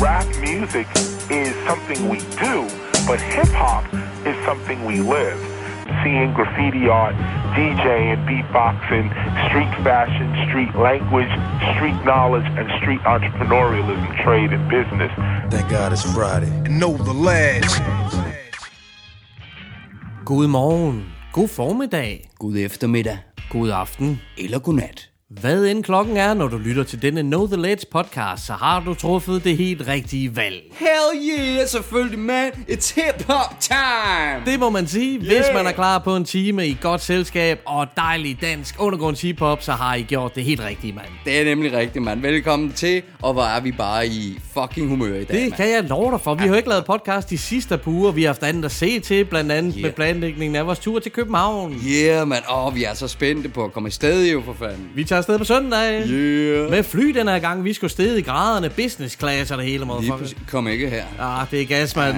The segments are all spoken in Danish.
rap music is something we do, but hip hop is something we live. Seeing graffiti art, DJing, beatboxing, street fashion, street language, street knowledge, and street entrepreneurialism, trade, and business. Thank God it's Friday. And know the lads. God morgen, god formiddag, God eftermiddag god aften. eller godnat. Hvad end klokken er, når du lytter til denne Know The Ledge podcast, så har du truffet det helt rigtige valg. Hell yeah, selvfølgelig man. It's hip hop time. Det må man sige. Hvis man er klar på en time i godt selskab og dejlig dansk undergrunds hiphop, så har I gjort det helt rigtige, mand. Det er nemlig rigtigt, mand. Velkommen til, og hvor er vi bare i fucking humør i dag, Det mand. kan jeg love dig for. Vi har jo ikke lavet podcast de sidste par uger. Vi har haft andet at se til, blandt andet Yeah. med planlægningen af vores tur til København. Yeah, mand. Åh, oh, vi er så spændte på at komme afsted jo, for fanden. Vi tager afsted på søndag. Yeah. Med fly den her gang. Vi skulle sted i graderne, business class og det hele. Motherfucker. Kom ikke her. Ah, det er gas, mand.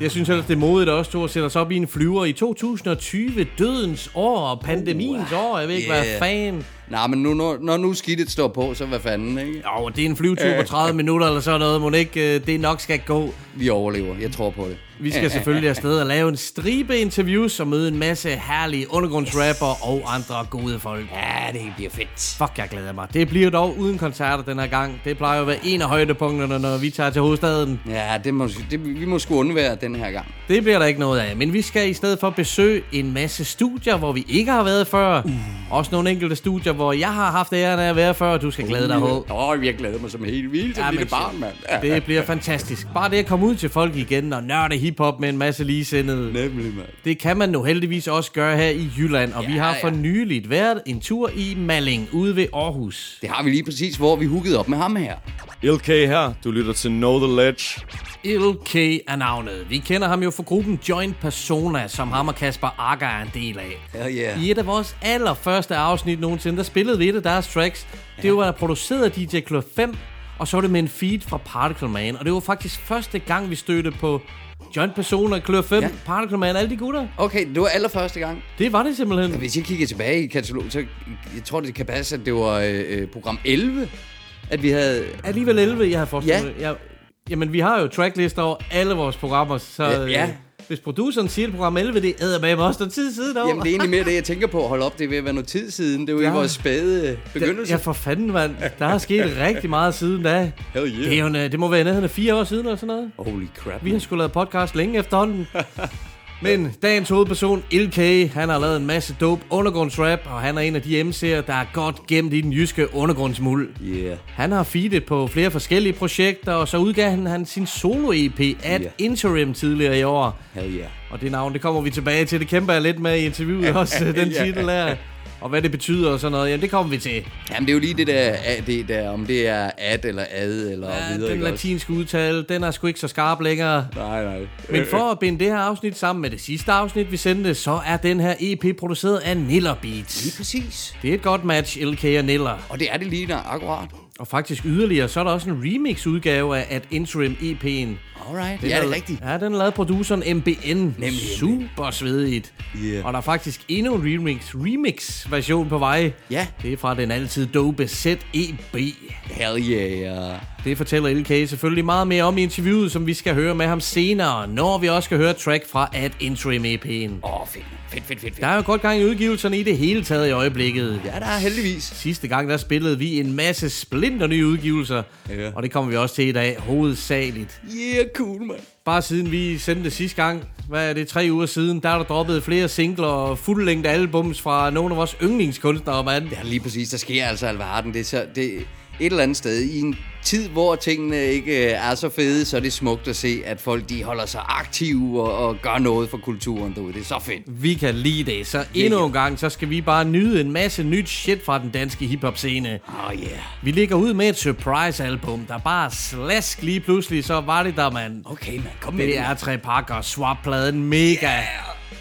Jeg synes ellers, det er modigt også, to at sætte os op i en flyver i 2020, dødens år og pandemiens år. Jeg ved ikke, hvad yeah. fan. Nej, men nu, når, når nu skidtet står på, så hvad fanden, ikke? Jo, det er en flyvetur på 30 minutter eller sådan noget. Må ikke, øh, det nok skal gå. Vi overlever. Jeg tror på det. Vi skal selvfølgelig afsted og lave en stribe interviews og møde en masse herlige undergrundsrapper og andre gode folk. Ja, det bliver fedt. Fuck, jeg glæder mig. Det bliver dog uden koncerter den her gang. Det plejer jo at være en af højdepunkterne, når vi tager til hovedstaden. Ja, det må, det, vi må sgu undvære den her gang. Det bliver der ikke noget af, men vi skal i stedet for besøge en masse studier, hvor vi ikke har været før. Uh. Også nogle enkelte studier, hvor jeg har haft æren af at være før, og du skal glæde dig på. Åh, oh, jeg glæder mig som helt vildt som Ja, lille barn, mand. Ja. Det bliver fantastisk. Bare det at komme ud til folk igen og nørde hiphop med en masse ligesindede. Nemlig, mand. Det kan man nu heldigvis også gøre her i Jylland, og vi Ja, har for ja. nyligt været en tur i Malling ude ved Aarhus. Det har vi lige præcis, hvor vi hookede op med ham her. LK her. Du lytter til Know The Ledge. LK er navnet. Vi kender ham jo fra gruppen Joint Persona, som ham og Kasper Akker er en del af. Hell yeah. I et af vores allerførste afsnit nogensinde, der spillede vi et af deres tracks. Det var produceret af DJ Club 5, og så var det med en feed fra Particle Man. Og det var faktisk første gang, vi stødte på Joint Persona, Club 5, Ja. Particle Man, alle de gutter. Okay, det var allerførste gang. Det var det simpelthen. Hvis jeg kigger tilbage i kataloget, så jeg tror, det kan passe, at det var øh, øh, program 11, at vi havde... Alligevel 11, jeg har forestillet Ja. Jeg, jamen, vi har jo tracklister over alle vores programmer, så Ja, ja. Øh, hvis produceren siger, at program 11, det æder med også noget tid siden over. Jamen, det er egentlig mere det, jeg tænker på. Hold op, det er ved at være noget tid siden. Det var ja. Ja. i vores spæde begyndelse. Ja, for fanden, mand. Der er sket rigtig meget siden da. Hell yeah. Det, er jo, øh, det må være nærheden af fire år siden eller sådan noget. Holy crap. Vi har sgu lavet podcast længe efterhånden. Men dagens hovedperson, LK, han har lavet en masse dope undergrundsrap, og han er en af de MC'er, der er godt gemt i den jyske undergrundsmuld. Yeah. Han har feedet på flere forskellige projekter, og så udgav han, han sin solo-EP Ad Ja. Interim tidligere i år. Hell yeah. Og det navn, det kommer vi tilbage til. Det kæmper jeg lidt med i interviewet også, den titel er. Og hvad det betyder og sådan noget, jamen det kommer vi til. Jamen, det er jo lige det der, det der om det er ad eller ad eller Ja, videre. den latinske udtale, den er sgu ikke så skarp længere. Nej, nej. Men for at binde det her afsnit sammen med det sidste afsnit, vi sendte, så er den her EP produceret af Niller Beats. Lige præcis. Det er et godt match, LK og Niller. Og det er det lige der, akkurat. Og faktisk yderligere, så er der også en remix-udgave af Ad Interim EP'en. Alright. Den ja, det er- er rigtigt. Ja, den er lavet produceren MBN. Nemlig Super svedigt. Yeah. Og der er faktisk endnu en remix, remix-version på vej. Ja. Det er fra den altid dope ZEB. Hell yeah. Det fortæller LK selvfølgelig meget mere om i interviewet, som vi skal høre med ham senere, når vi også skal høre track fra Ad Interim EP'en. Åh, oh, fedt. Fedt, fedt, fedt, fedt. Der er jo godt gang i udgivelserne i det hele taget i øjeblikket. Ja, der er heldigvis. Sidste gang, der spillede vi en masse splinter nye udgivelser, Ja. og det kommer vi også til i dag, hovedsageligt. Yeah, cool, man. Bare siden vi sendte det sidste gang, hvad er det, tre uger siden, der er der droppet flere singler og fuldlængde albums fra nogle af vores yndlingskunstnere, mand. Ja, lige præcis. Der sker altså alverden. Det er, så, det et eller andet sted i en tid, hvor tingene ikke øh, er så fede, så er det smukt at se, at folk de holder sig aktive og, og gør noget for kulturen derude. Det er så fedt. Vi kan lide det, så endnu en gang, så skal vi bare nyde en masse nyt shit fra den danske hiphop scene. Oh yeah. Vi ligger ud med et surprise-album, der bare slask lige pludselig, så var det der, mand. Okay, man. Kom med Det er tre pakker, swap-pladen, mega.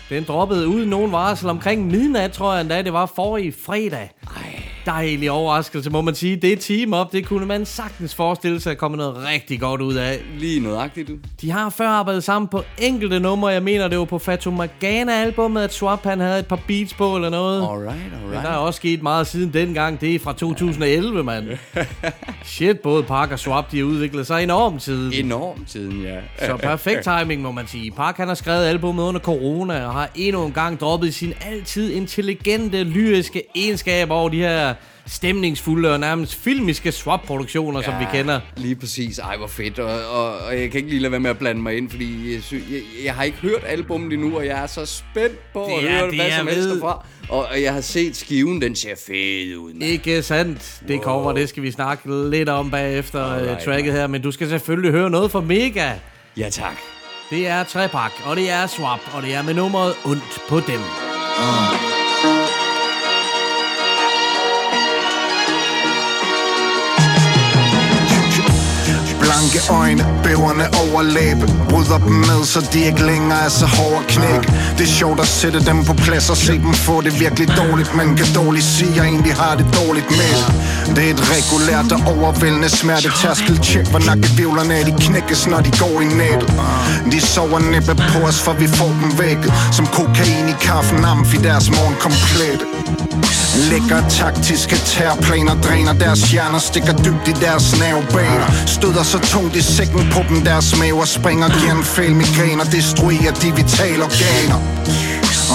Den droppede uden nogen varsel omkring midnat, tror jeg endda. Det var forrige fredag. Ej. Dejlig overraskelse, må man sige. Det team op, det kunne man sagtens forestille sig at komme noget rigtig godt ud af. Lige nøjagtigt, du. De har før arbejdet sammen på enkelte numre. Jeg mener, det var på Fatu Morgana-albummet, at Swap han havde et par beats på eller noget. Alright, Men der er alright. også sket meget siden dengang. Det er fra 2011, mand. Shit, både Park og Swap, de har udviklet sig enormt siden. Enormt siden, ja. Så perfekt timing, må man sige. Park han har skrevet albumet under corona, og har endnu en gang droppet sin altid intelligente, lyriske egenskaber over de her stemningsfulde og nærmest filmiske swap-produktioner, som vi kender. Lige præcis. Ej, hvor fedt. Og, og, og jeg kan ikke lige lade være med at blande mig ind, fordi jeg, sy- jeg, jeg har ikke hørt albummet endnu, og jeg er så spændt på at Det er høre det, hvad som helst derfra. Og, og jeg har set skiven, den ser fed ud. mand. Ikke sandt? Det cover, det skal vi snakke lidt om bagefter uh, Alright, tracket her, men du skal selvfølgelig høre noget fra Mega. Ja, tak. Det er Trepak, og det er Swap, og det er med nummeret Ondt på dem. Blanke øjne, bæverne over læbe Bryder dem med, så de ikke længere er så hårde at knække. Det er sjovt at sætte dem på plads og se dem få det virkelig dårligt. Man kan dårligt sige, at jeg egentlig har det dårligt med. Det er et regulært og overvældende smerte Tærskel tjek, hvor nakkevivlerne er, de knækkes, når de går i nettet. De sover næppe på os, for vi får dem vækket Som kokain i kaffen, amf i deres morgen komplette Lækker taktiske terrorplaner Dræner deres hjerner, stikker dybt i deres nervebaner. Støder så tungt i sækken på dem Deres maver springer, giver en fejl migræner Destruerer de vitale organer.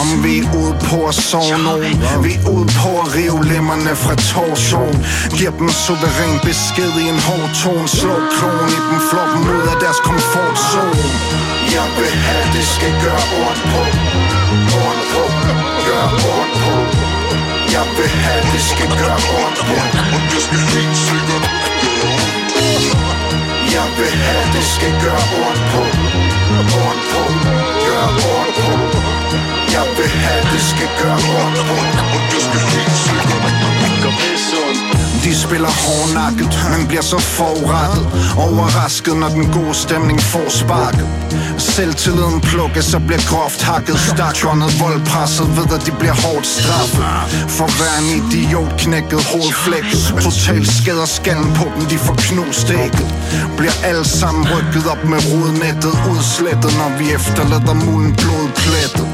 Om vi er ude på at sove nogen. Vi er ude på at rive lemmerne fra torsoen Giver dem suveræn besked i en hård tone. Slå klonen i dem, flå dem ud af deres komfortzone. Jeg vil have, det skal gøre ondt på. Ondt på, gør ondt på. Jeg vil have, det skal gøre ondt på. Og det skal helt sikkert gøre jeg vil have, det skal gøre ondt på. Ondt på, gør ondt på. Jeg vil have, det skal gøre ondt på. Og du skal helt sikkert Gør pisse ondt de spiller hårdnakket, men bliver så forrettet Overrasket, når den gode stemning får sparket. Selvtilliden plukkes og bliver groft hakket. Stakjåndet voldpresset ved, at de bliver hårdt straffet. For hver en idiot knækket hovedflækket. Total skader skallen på dem, de får knust ægget. Bliver alle sammen rykket op med rodnettet Udslettet, når vi efterlader mulen blodplettet.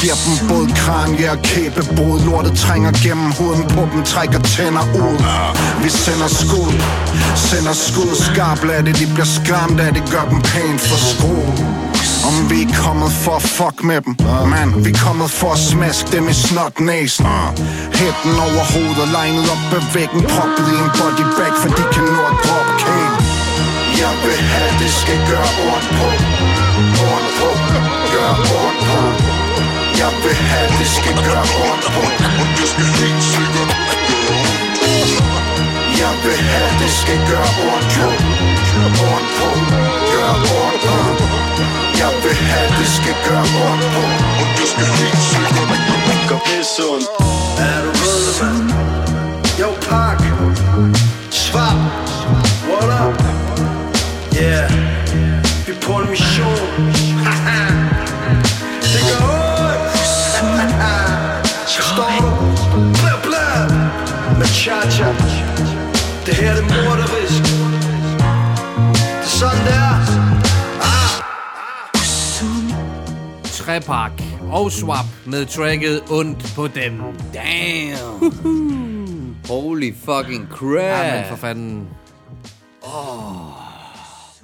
Giver dem både kranje og kæbebrud. Lortet trænger gennem huden på dem, trækker tænder ud. Vi sender skud, sender skud Skarp af det, de bliver skræmt af det Gør dem pænt for skru om vi er kommet for at fuck med dem. Man, vi er kommet for at smaske dem i snot næsen. Hætten over hovedet, legnet op ad væggen Proppet i en bodybag, for de kan nå at droppe kæden Jeg vil have, det skal gøre ondt på. Ondt på, gør ondt på. Jeg vil have, det skal gøre ondt på. Og det skal helt sikkert gøre ondt jeg vil have, det skal gøre ondt på Ondt på, gør ondt på Jeg vil have, det skal gøre ondt på Og du skal helt sikkert gøre pisse ondt Er du rød, mand? Yo, Park. Svap. What up? Yeah. Vi er på en mission. det går cha-cha. Det her det er morderisk. Det er sådan, det er. Trepak og Swap med tracket Ondt på dem. Damn. Holy fucking crap. Ja, men for fanden.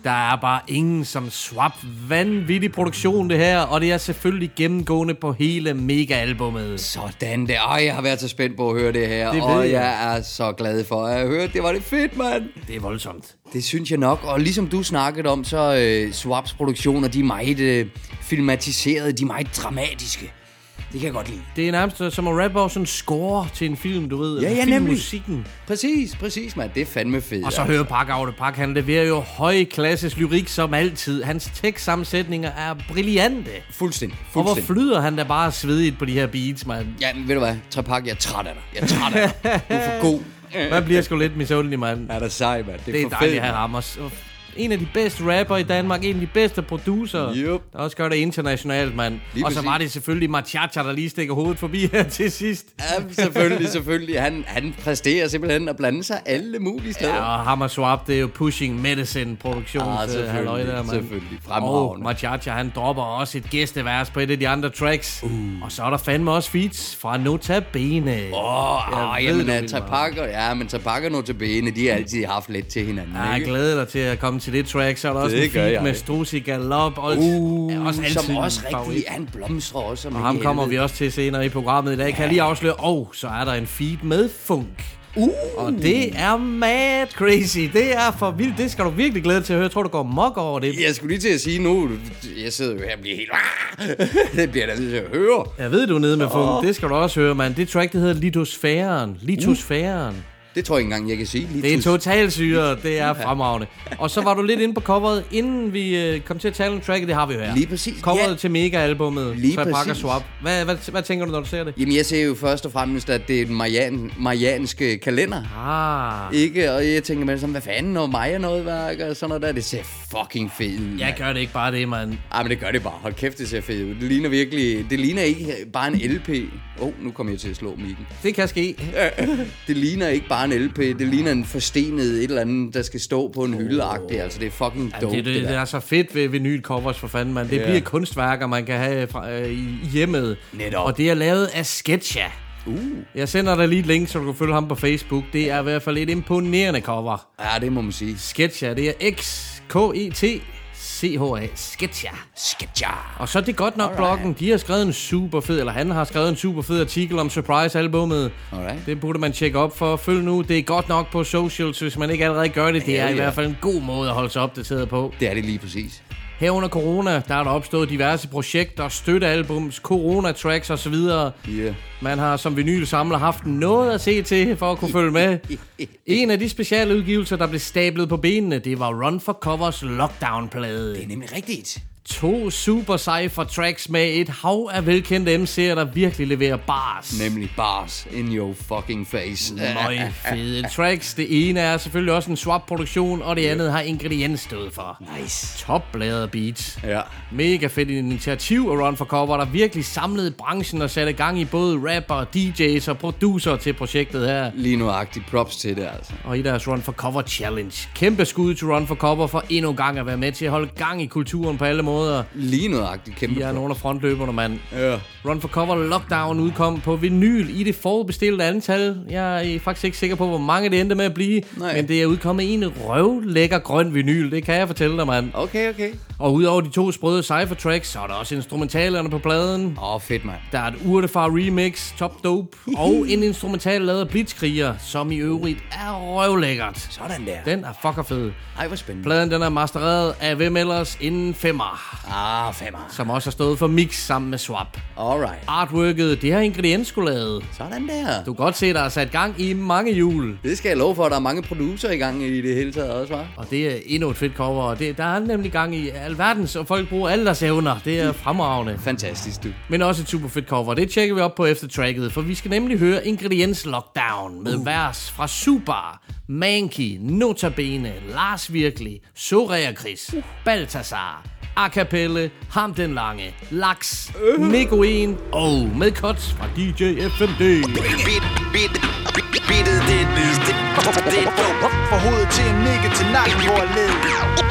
Der er bare ingen som Swap. Vanvittig produktion, det her. Og det er selvfølgelig gennemgående på hele mega-albummet. Sådan der. Ej, jeg har været så spændt på at høre det her. Det og jeg. jeg er så glad for at have hørt det. Var det fedt, mand. Det er voldsomt. Det synes jeg nok. Og ligesom du snakkede om, så øh, Swaps produktioner, de er meget øh, filmatiserede. De er meget dramatiske. Det kan jeg godt lide. Det er nærmest som at rappe sådan en score til en film, du ved. Ja, altså ja, nemlig. filmmusikken. Præcis, præcis, mand. Det er fandme fedt. Og så altså. hører Park Auto Park, han leverer jo højklasses lyrik som altid. Hans tekstsammensætninger er brillante. Fuldstændig, Og hvor fuldstændig. flyder han da bare svedigt på de her beats, mand. Ja, men ved du hvad? Trepak, jeg er træt af dig. Jeg er træt af dig. Du er for god. Man bliver sgu lidt misundelig, mand. Er der sej, mand. Det er, Det er dejligt fedt. at have ham. Og En af de bedste rapper i Danmark. En af de bedste producer. Yup. Der også gør det internationalt, mand. Lige Og så var det selvfølgelig Machacha, der lige stikker hovedet forbi her til sidst. Ja, selvfølgelig, selvfølgelig. Han, han præsterer simpelthen at blande sig alle mulige steder. Ja, og Hammer Swap, det er jo Pushing Medicine produktions Ah, øh, selvfølgelig, der, mand. selvfølgelig. Og Fremragende. Machacha, han dropper også et gæstevers på et af de andre tracks. Uh. Og så er der fandme også feats fra Nota Bene. Åh, oh, ved, jamen, at vil Tapakker, ja, men Tapakker nu til bene, de har altid haft lidt til hinanden, Ja, jeg glæder dig til at komme til det track. Så er der også Det en gør feat jeg. med Strusi Galop. Og Uh, også altid som også en rigtig, han blomstrer også. Og i ham kommer vi også til senere i programmet i dag, kan jeg lige afsløre. Og så er der en feed med funk. Uh. Og det er mad crazy. Det er for vildt. Det skal du virkelig glæde til at høre. Jeg tror, du går mok over det. Jeg skulle lige til at sige nu, jeg sidder jo her og bliver helt... det bliver da til at høre. Jeg ved, du er nede med funk. Det skal du også høre, mand. Det track, det hedder Litosfæren. Litosfæren. Det tror jeg ikke engang, jeg kan sige. Lige Det er totalt syre. Det er fremragende. Og så var du lidt inde på coveret, inden vi øh, kom til at tale om tracket. Det har vi jo her. Lige præcis. Coveret Ja. til Mega-albummet. Lige præcis. Swap. Hvad, hvad, hvad tænker du, når du ser det? Jamen, jeg ser jo først og fremmest, at det er den marian, marianske kalender. Ah. Ikke? Og jeg tænker med sådan, hvad fanden, og Maja noget værk og sådan noget der. Det ser fucking fedt ud. Jeg gør det ikke bare det, mand. Ej, men det gør det bare. Hold kæft, det ser fedt ud. Det ligner virkelig... Det ligner ikke bare en LP. Åh, oh, nu kommer jeg til at slå mikken. Det kan ske. Det ligner ikke bare en LP. Det ligner en forstenet et eller andet, der skal stå på en hylde -agtig. Altså, det er fucking dope, Det, det, det, der. er så fedt ved vinylcovers for fanden, man. Det Ja. bliver kunstværker, man kan have fra, øh, i i hjemmet. Netop. Og det er lavet af Sketcha. Uh. Jeg sender dig lige et link, så du kan følge ham på Facebook. Det er i hvert fald et imponerende cover. Ja, det må man sige. Sketcha, det er X-K-E-T C-H-A. Sketcha. Sketcher. Og så er det godt nok Alright. bloggen. De har skrevet en super fed, eller han har skrevet en super fed artikel om Surprise-albummet. Alright. Det burde man tjekke op for. Følg nu, det er godt nok på socials, hvis man ikke allerede gør det. Det er i hvert fald en god måde at holde sig opdateret på. Det er det lige præcis. Her under corona, der er der opstået diverse projekter, støttealbums, corona-tracks osv. Yeah. Man har som vinylsamler haft noget at se til for at kunne følge med. En af de speciale udgivelser, der blev stablet på benene, det var Run for Covers Lockdown-plade. Det er nemlig rigtigt. To super cypher tracks med et hav af velkendte MC'er, der virkelig leverer bars. Nemlig bars in your fucking face. Møg fede tracks. Det ene er selvfølgelig også en swap-produktion, og det andet har ingrediens stået for. Nice. Topbladet beats. Ja. Mega fedt initiativ af Run for Cover, der virkelig samlede branchen og satte gang i både rapper, DJ's og producer til projektet her. Lige nuagtigt props til det, altså. Og i deres Run for Cover Challenge. Kæmpe skud til Run for Cover for endnu en gang at være med til at holde gang i kulturen på alle måder. Lige nuagtigt kæmpe De er nogle af frontløberne, mand. Ja. Run for Cover Lockdown udkom på vinyl i det forudbestilte antal. Jeg er faktisk ikke sikker på, hvor mange det endte med at blive. Nej. Men det er udkommet i en røvlækker grøn vinyl. Det kan jeg fortælle dig, mand. Okay, okay. Og udover de to sprøde cypher tracks, så er der også instrumentalerne på pladen. Åh, oh, fedt, mand. Der er et Urtefar remix, Top Dope, og en instrumental lavet af Blitzkriger, som i øvrigt er røvlækkert. Sådan der. Den er fucker fed. Ej, hvor spændende. Pladen den er mastereret af hvem ellers en femmer, Ah, femmer. som også har stået for mix sammen med Swap. Alright. Artworket, det har ingrediens skulle lavet. Sådan der. Du kan godt se, der er sat gang i mange jul. Det skal jeg love for, at der er mange producer i gang i det hele taget også, var. Og det er endnu et fedt cover. Og det, der er nemlig gang i alverdens, og folk bruger alle deres evner. Det er fremragende. Fantastisk, du. Men også et super fedt cover. Det tjekker vi op på efter tracket, for vi skal nemlig høre Ingrediens Lockdown med uh. vers fra Super, Manky, Notabene, Lars Virkelig, Sorea Chris, uh. Baltasar, Acapelle, Ham den Lange, Laks, uh. Nico 1 og med cuts fra DJ FMD. Beat, beat, beatet, det er det, hovedet til en nigga til nakken går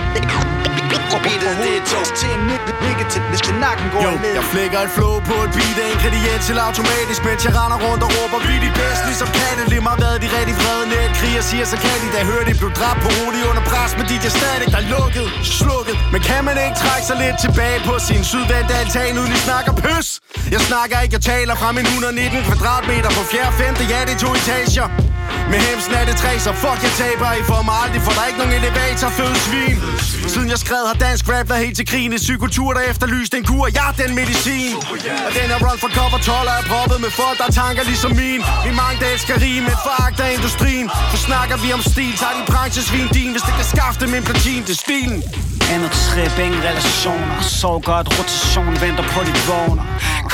led. Beatet, det er dope. Til en nigga til, til nakken går Jo, led. jeg flækker et flow på et beat af ingrediens til automatisk Mens jeg render rundt og råber, vi de bedste ligesom katte Lige meget hvad de rigtig vrede net kriger siger, så kan de da høre, de blev dræbt på rolig under pres Men de er stadig der er lukket, slukket Men kan man ikke trække sig lidt tilbage på sin sydvendte altan uden I snakker pøs? Jeg snakker ikke, jeg taler fra min 119 kvadratmeter på fjerde, femte, ja det er to etager med hemsen er det tre, så fuck jeg taber. I får mig aldrig, for der er ikke nogen elevator fed svin. Siden jeg skrev har dansk rap været helt til krigen En psykotur, der efterlyste en kur, jeg den medicin. Og den er run for cover 12 er proppet med folk, der tanker ligesom min. Vi mange der elsker rige, men foragt af industrien. For snakker vi om stil, tager de branchesvin din. Hvis det kan skaffe dem en platin til stilen Andet trip, ingen relationer. Sov godt, rotation, venter på dit vågner.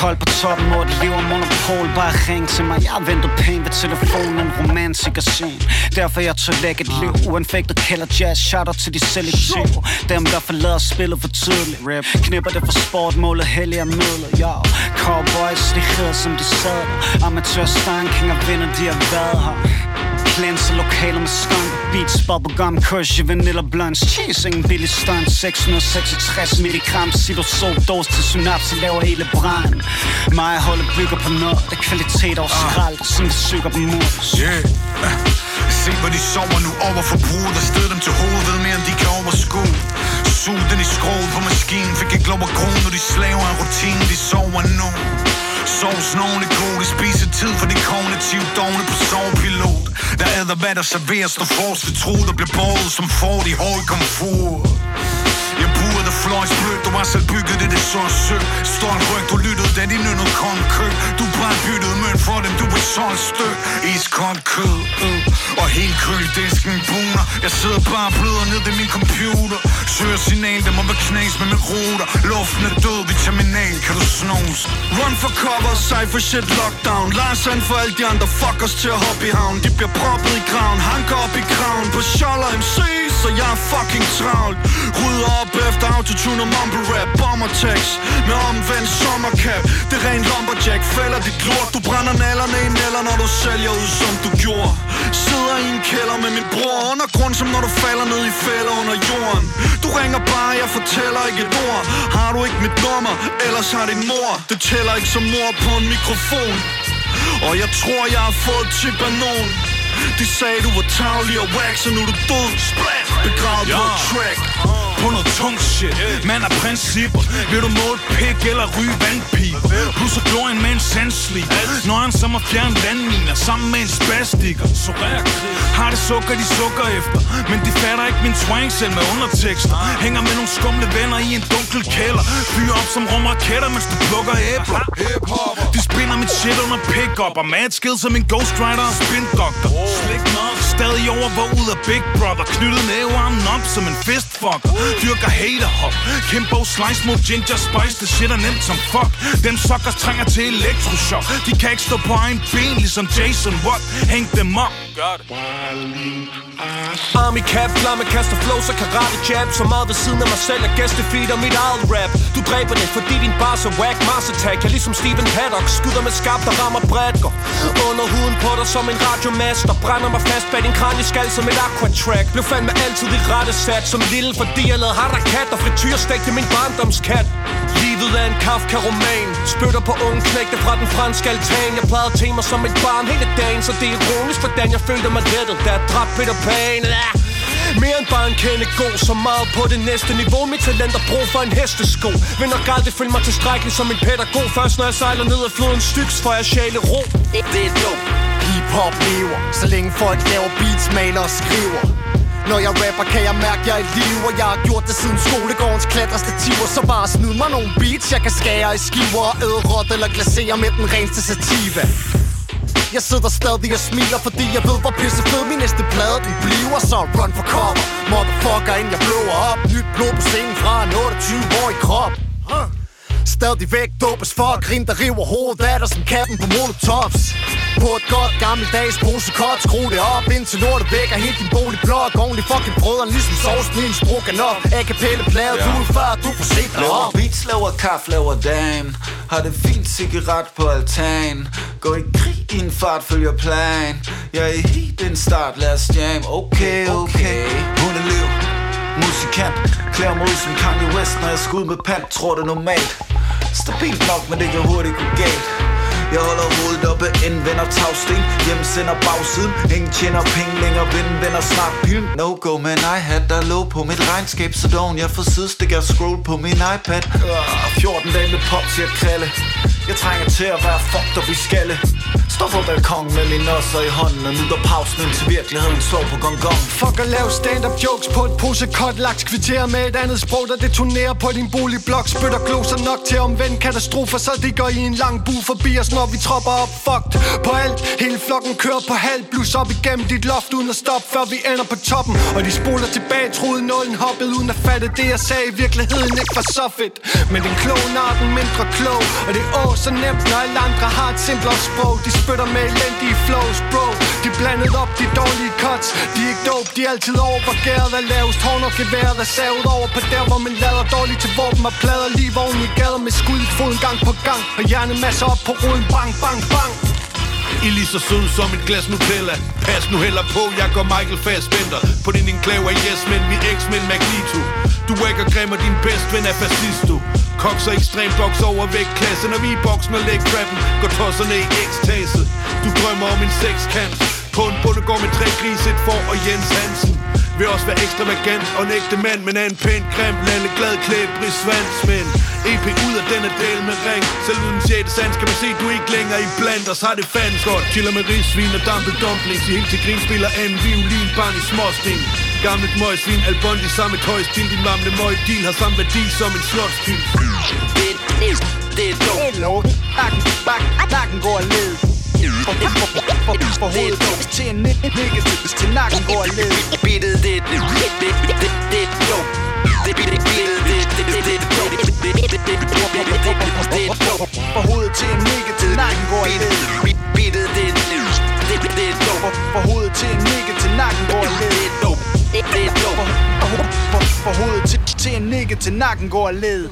Kold på toppen, hvor det lever monopol. Bare ring til mig, jeg venter penge ved telefonen. Roman og scene. Derfor jeg tør lægge et liv Uanfægtet kælder jazz Shout til de selektive Dem der forlader spillet for tidligt. Rap Knipper det for sport Målet hellig er midlet. Yo Cowboys de hedder som de sadler Amatør stankinger vinder de har været her. Cleanser lokaler med skunk Beats, bubblegum, kush, vanilla blunts Cheese, ingen billig stunt 666 milligram Silosol, dose til synapse Laver hele brand Mig holdet bygger på noget Det er kvalitet og skrald uh. Som vi syger på mus Yeah. Se hvor de sover nu over forbruget Og sted dem til hovedet mere end de kan overskue Sug den i skroget på maskinen Fik ikke lov at gro, når de slaver af rutinen De sover nu Sovs nogen er god, spiser tid for de kognitive dogne på sovepilot. Der æder hvad der serveres, står fors ved tro, der bliver båret som får i høj komfort fløjs blød du var selv bygget det, det så sødt Stolt ryg, du lyttede, da de nønnede kom kø Du bare byttede møn for dem, du vil solgt stød Iskold kød, øh. og helt køldisken buner. Jeg sidder bare og bløder ned i min computer. Søger signal, der må være knas med min ruter. Luften er død, vi terminal, kan du snuse? Run for cover, cypher shit, lockdown. Larsen for alle de andre fuckers til at hoppe i havn. De bliver proppet i graven, hanker op i kraven På Scholler MC, så jeg er fucking travlt. Rydder op efter autotune og mumble rap Bomber text med omvendt sommercap Det er ren lumberjack, fælder dit lort Du brænder nallerne i neller, når du sælger ud som du gjorde. Sidder i en kælder med min bror Undergrund som når du falder ned i fælder under jorden. Du ringer bare, jeg fortæller ikke et ord. Har du ikke mit nummer, ellers har din mor. Det tæller ikke som mor på en mikrofon. Og jeg tror, jeg har fået tip af nogen de sagde, du var tavlig og wax, og nu er du død. Begravet på et track. På noget tung shit. Man er principper. Vil du måle pik eller ryge vandpiber Plus at glorien med en sandslig. Han som at fjerne landminer Sammen med en spastiker Har det sukker, de sukker efter. Men de fatter ikke min twang selv med undertekster Hænger med nogle skumle venner i en dunkel kælder. Fyrer op som rumraketter, mens du plukker æbler. De spinder mit shit under pick-up. Og mad skid som en Ghost Rider og spin doctor Slik nok, stadig overvåget af Big Brother. Knyttet nævearmen op som en fistfucker. Dyrker haterhop. Kimbo slice mod ginger spice. Det shit er nemt som fuck. Dem suckers trænger til elektroshock. De kan ikke stå på egen ben Ligesom Jason Watt. Hæng dem op. Gør det. Army cap, flamme, kaster flows og karate jab Så meget ved siden af mig selv, jeg gæstefeed og mit eget rap. Du dræber det, fordi din bar så whack Mars attack, jeg ligesom Steven Paddock Skyder med skarpt og rammer bredt. Går under huden på dig som en radiomaster Brænder mig fast bag din kranieskal som et aquatrack. Blev fandme altid i rette sat Som lille, fordi jeg lavede harakat Og frityrstegte min barndomskat. Lige Livet er en Kafka-roman. Spytter på unge knægte fra den franske altan. Jeg plejede at som et barn hele dagen Så det er ironisk, hvordan jeg følte mig lettet Da jeg dræbte Peter Pan. Mere end bare en kende god Så meget på det næste niveau. Mit talent er brug for en hestesko. Vil nok aldrig føle mig tilstrækkelig som en pædagog. Først når jeg sejler ned ad floden Styks får jeg sjæle ro. Det, det er dope Hip-hop lever Så længe folk laver beats, maler og skriver når jeg rapper, kan jeg mærke, jeg er i live Og jeg har gjort det siden skolegårdens klatrestativer. Så bare snyd mig nogle beats, jeg kan skære i skiver Og æde råt eller glasere med den reneste sativa. Jeg sidder stadig og smiler, fordi jeg ved, hvor pisse fed min næste plade den bliver. Så run for cover, motherfucker, inden jeg blower op. Nyt blod på scenen fra en 28-årig krop. Huh væk dopes for. At grine, der river hovedet af dig som katten på molotovs. På et godt gammeldags posekot Skru det op indtil lortet vækker helt din bolig blok Ordentlig fucking brødre, ligesom sovsen i en stroganoff A-kapelle plade, du er før, du får set dig op. beats, laver kaffe, laver dame Har det fint cigaret på altan Går i krig i en fart, følger plan. Jeg er i heat, en start, lad os jam Okay, okay. Hundeliv, musikant Klæder mig ud som Kanye West, når jeg skal ud med pant Tror det normalt. Stabilt nok, men det kan hurtigt gå galt. Jeg holder hovedet oppe, indvender tagsten Hjem sender bagsiden, ingen tjener penge længere Vinden vender snart pyn No go, man I iHat, der lå på mit regnskab Så doven jeg får sidestik, jeg scroll på min iPad. Ah, uh, 14 dage med pop, siger Kralle Jeg trænger til at være fucked op i skalle. Står på balkon med min nosser i hånden Og nyder pausen indtil virkeligheden slår på gong gong. Fuck at lave stand-up jokes på et pose kort laks Kvitterer med et andet sprog, der detonerer på din boligblok. Spytter gloser nok til at omvende katastrofer Så det går i en lang bu forbi os, når vi tropper op. Fucked på alt, hele flokken kører på halv Blus op igennem dit loft uden at stoppe Før vi ender på toppen. Og de spoler tilbage, troede nålen hoppede Uden at fatte det jeg sagde i virkeligheden ikke var så fedt. Men den kloge når den mindre klog. Og det er åh så nemt, når alle andre har et simplere sprog. De spytter med elendige flows, bro. De blandet op de dårlige cuts. De er ikke dope, de er altid over hvor gæret er lavest Horn og geværet er savet over på der hvor man lader dårligt til våben Og plader lige vogn i gader med skud i foden gang på gang. Og hjernemasser op på roden, bang, bang, bang. I lige så sød som et glas Nutella. Pas nu heller på, jeg går Michael Fassbender På din enklave er yes, men vi X-Men Magneto. Du er ikke grim, og din bedst ven er fascist du Koks og ekstrem boks over vægtklasse Når vi i boksen og leg trappen. Går tosserne i ekstase Du drømmer om en sexkant På en bundegård med tre gris, et for og Jens Hansen. Vil også være ekstravagant og en ægte mand Men er en pæn grim, lande, glad klædt Brice Men EP ud af denne del med ring Selv uden sjette sans kan man se, du ikke længere i blandt os Har det fandens godt Chiller med risvin og dampet dumplings I helt til grin spiller anden violin Barn i småsting Gammelt møgsvin, Albondi samme tøjstil Din mamle møgdil har samme værdi som en slotspil Det er dumt det er nakken går bakken, bakken går ned for, for hovedet til en nigga Til nakken går led. Bittet, det er det, det, det, det er dumt Det bittet, bittet, det, det, det, det Det, det, det, det, det, det For hovedet til en nigga Til nakken går led. Bittet, det, det, det, det er dumt For hovedet til en nigga Til nakken går led Det er dumt Det er dumt For, hovedet til, en nigga Til nakken går led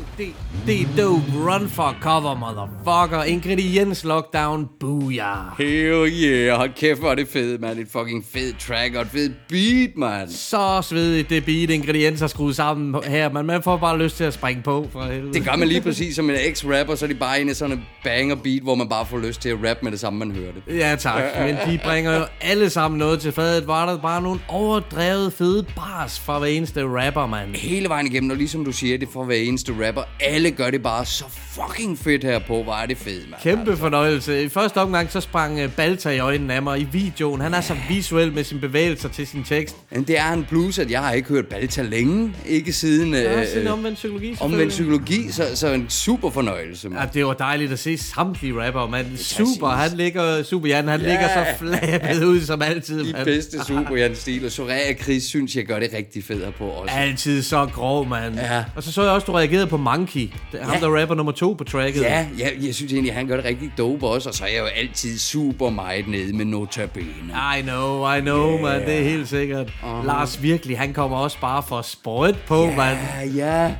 det, er dope. Run for cover, motherfucker. Ingrediens lockdown. Booyah. Hell yeah, hold kæft, hvor er det fedt, mand. Et fucking fed track og et fedt beat, mand. Så svedigt det beat, ingredienser skruet sammen her, men man får bare lyst til at springe på for helvede. Det gør man lige præcis som en ex-rapper, så er de bare inde i sådan en banger beat, hvor man bare får lyst til at rappe med det samme, man hører det. Ja tak, men de bringer jo alle sammen noget til fadet. Var der bare nogle overdrevet fede bars fra hver eneste rapper, mand. Hele vejen igennem, og ligesom du siger, det er for hver eneste rapper. Alle gør det bare så fucking fedt her på. Hvor er det fedt, mand. Kæmpe fornøjelse. I første omgang så sprang øh, Balta i øjnene af mig i videoen. Han er så visuel med sine bevægelser til sin tekst. Men det er en plus, at jeg har ikke hørt Balta længe. Ikke siden... Ja, øh, sin omvendt psykologi Omvendt psykologi, så, så en super fornøjelse, mand. Ja, det var dejligt at se samtlige rapper, mand. Super, han ligger, Super Jan, han Ja. ligger så flabet ud som altid, De mand. bedste super Jan stil, og Soraya Chris synes jeg gør det rigtig fedt her på også. Altid så grov, mand. Ja. Og så så jeg også, du reagerede på Monkey. Det er ham, Ja. der rapper nummer to på tracket. Ja, ja, jeg synes egentlig, at han gør det rigtig dope også, og så er jeg jo altid super meget nede med notabene. I know, I know, yeah. man. Det er helt sikkert. Uh-huh. Lars virkelig, han kommer også bare for sprøjt på, Ja, mand. ja.